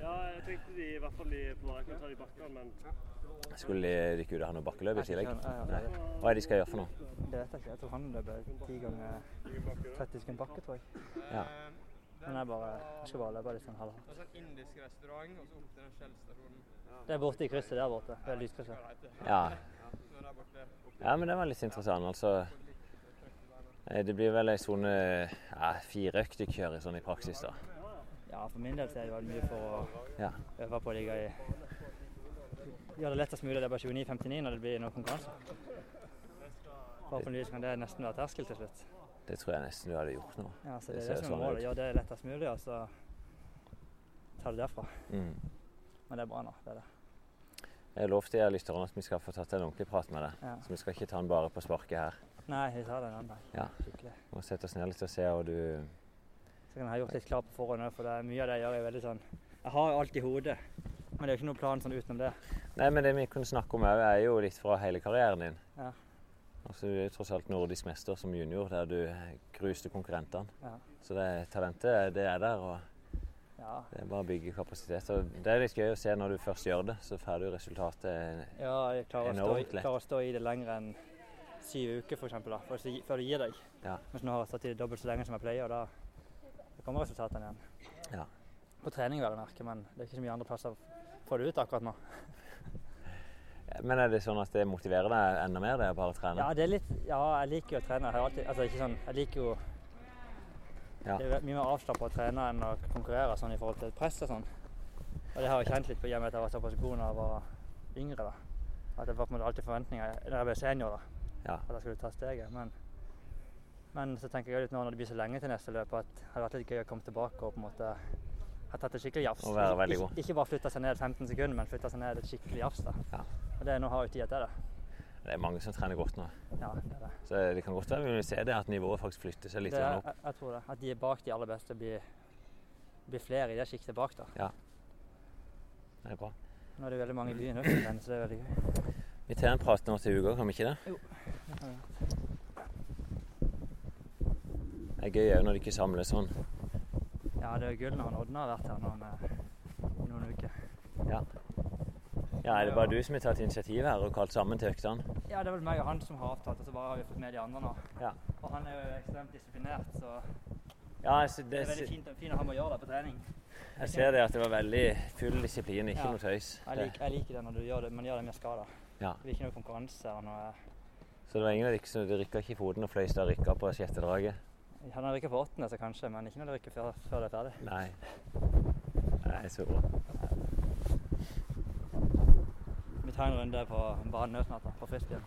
Ja, jeg tenkte de i hvert fall de på ta de bakkene, men Skulle de ikke ut og ha noe bakkeløp i tillegg? Hva er det de skal gjøre for noe? Det vet jeg ikke. Jeg tror han løper 10 ganger 30 sekunder bakke, tror jeg. Ja. Men jeg, bare, jeg skal bare løpe litt sånn halvhardt. Det er sånn indisk restaurant, og så opp til den Shell-stasjonen. Det er borte i krysset der borte. Det er lyskrysset. Ja. Ja, men det var litt interessant. Altså Det blir vel ei sone ja, fire økter kjører sånn i praksis, da. Ja, for min del så er det veldig mye for å Ja. øve på å ligge i Gjøre det lettest mulig. Det er bare 29,59 når det blir noen konkurranse. Forhåpentligvis kan det nesten være terskel til slutt. Det tror jeg nesten du hadde gjort nå. Ja, så Det det er det som sånn er målet. ut. Gjøre det lettest mulig, og så ta det derfra. Mm. Men det er bra nå. det er det. Jeg lovte jeg lytterne at vi skal få tatt en ordentlig prat med deg. Ja. Så vi skal ikke ta den bare på sparket her. Nei, vi tar det en annen. Ja. Skikkelig. Vi må sette oss ned litt og se hva du Så kan jeg ha gjort litt klar på forhånd for det er mye av det jeg gjør er veldig sånn Jeg har alt i hodet, men det er jo ikke noen plan sånn utenom det. Nei, men det vi kunne snakke om òg, er jo litt fra hele karrieren din. Ja. Altså, du er tross alt nordisk mester som junior, der du gruste konkurrentene. Ja. Så det talentet, det er der. og Ja, Det er bare å bygge kapasitet. Og det er litt gøy å se når du først gjør det, så får du resultatet. ja jeg klarer å, stå klarer å stå i det lenger enn syv uker, for eksempel, da, for, før du gir deg. Ja. Mens nå har jeg satt i det dobbelt så lenge som jeg pleier, og da, da kommer resultatene igjen. Ja. På trening, vel å merke, men det er ikke så mye andre plasser å få det ut akkurat nå. Men er det sånn at det motiverer deg enda mer, det å bare trene? Ja, det er litt, ja, jeg liker jo å trene. Jeg har alltid, altså ikke sånn, jeg liker jo Ja. Det er mye mer avslappa å trene enn å konkurrere sånn i forhold til press og sånn. Og det har jeg kjent litt på i og med at jeg var såpass god da jeg var yngre. da. At det var på en måte alltid forventninger når jeg ble senior, da. Ja. At jeg skulle ta steget. Men, men så tenker jeg litt nå når det blir så lenge til neste løp, at det hadde vært litt gøy å komme tilbake og på en måte ha tatt et skikkelig jafs. Og Ikke- bare flytta seg ned 15 sekunder, men flytta seg ned et skikkelig jafs. da. Ja. Og det, nå har jo tida til det. Det er mange som trener godt nå. Ja, det er det. Så det kan godt være vi vil se det, at nivået faktisk flytter seg litt det er, opp. jeg, jeg tror det. At de er bak de aller beste, blir, blir flere i det sjiktet bak. da. Det er bra. Nå er det veldig mange i byen også, så det er veldig gøy. Vi tar en prat nå til uka, kan vi ikke det? Gjøre. Det er gøy òg når de ikke samles sånn. Ja, det er gull når han Odne har vært her noen, noen uker. Ja. ja, er det bare du som har tatt initiativ her og kalt sammen til øktene? Ja, det er vel meg og han som har avtalt, og så bare har vi fått med de andre nå. Ja. Og han er jo ekstremt disiplinert, så Ja, altså, det det, er veldig fint, fint å ha med å gjøre det på trening. jeg ser det at det var veldig full disiplin, ikke Ja. noe tøys. Jeg liker, jeg liker det når du gjør det, men gjør det med skader. Ja. Det blir ikke noe konkurranse og noe Så det var ingen av dere som rykka ikke i foten og Fløystad rykka på sjette draget? Ja, den rykket på åttende, så kanskje, men ikke når det rykker før, før det er ferdig. Nei. Nei, så bra. Vi tar en runde på banen nå snart, da, på frisbeen.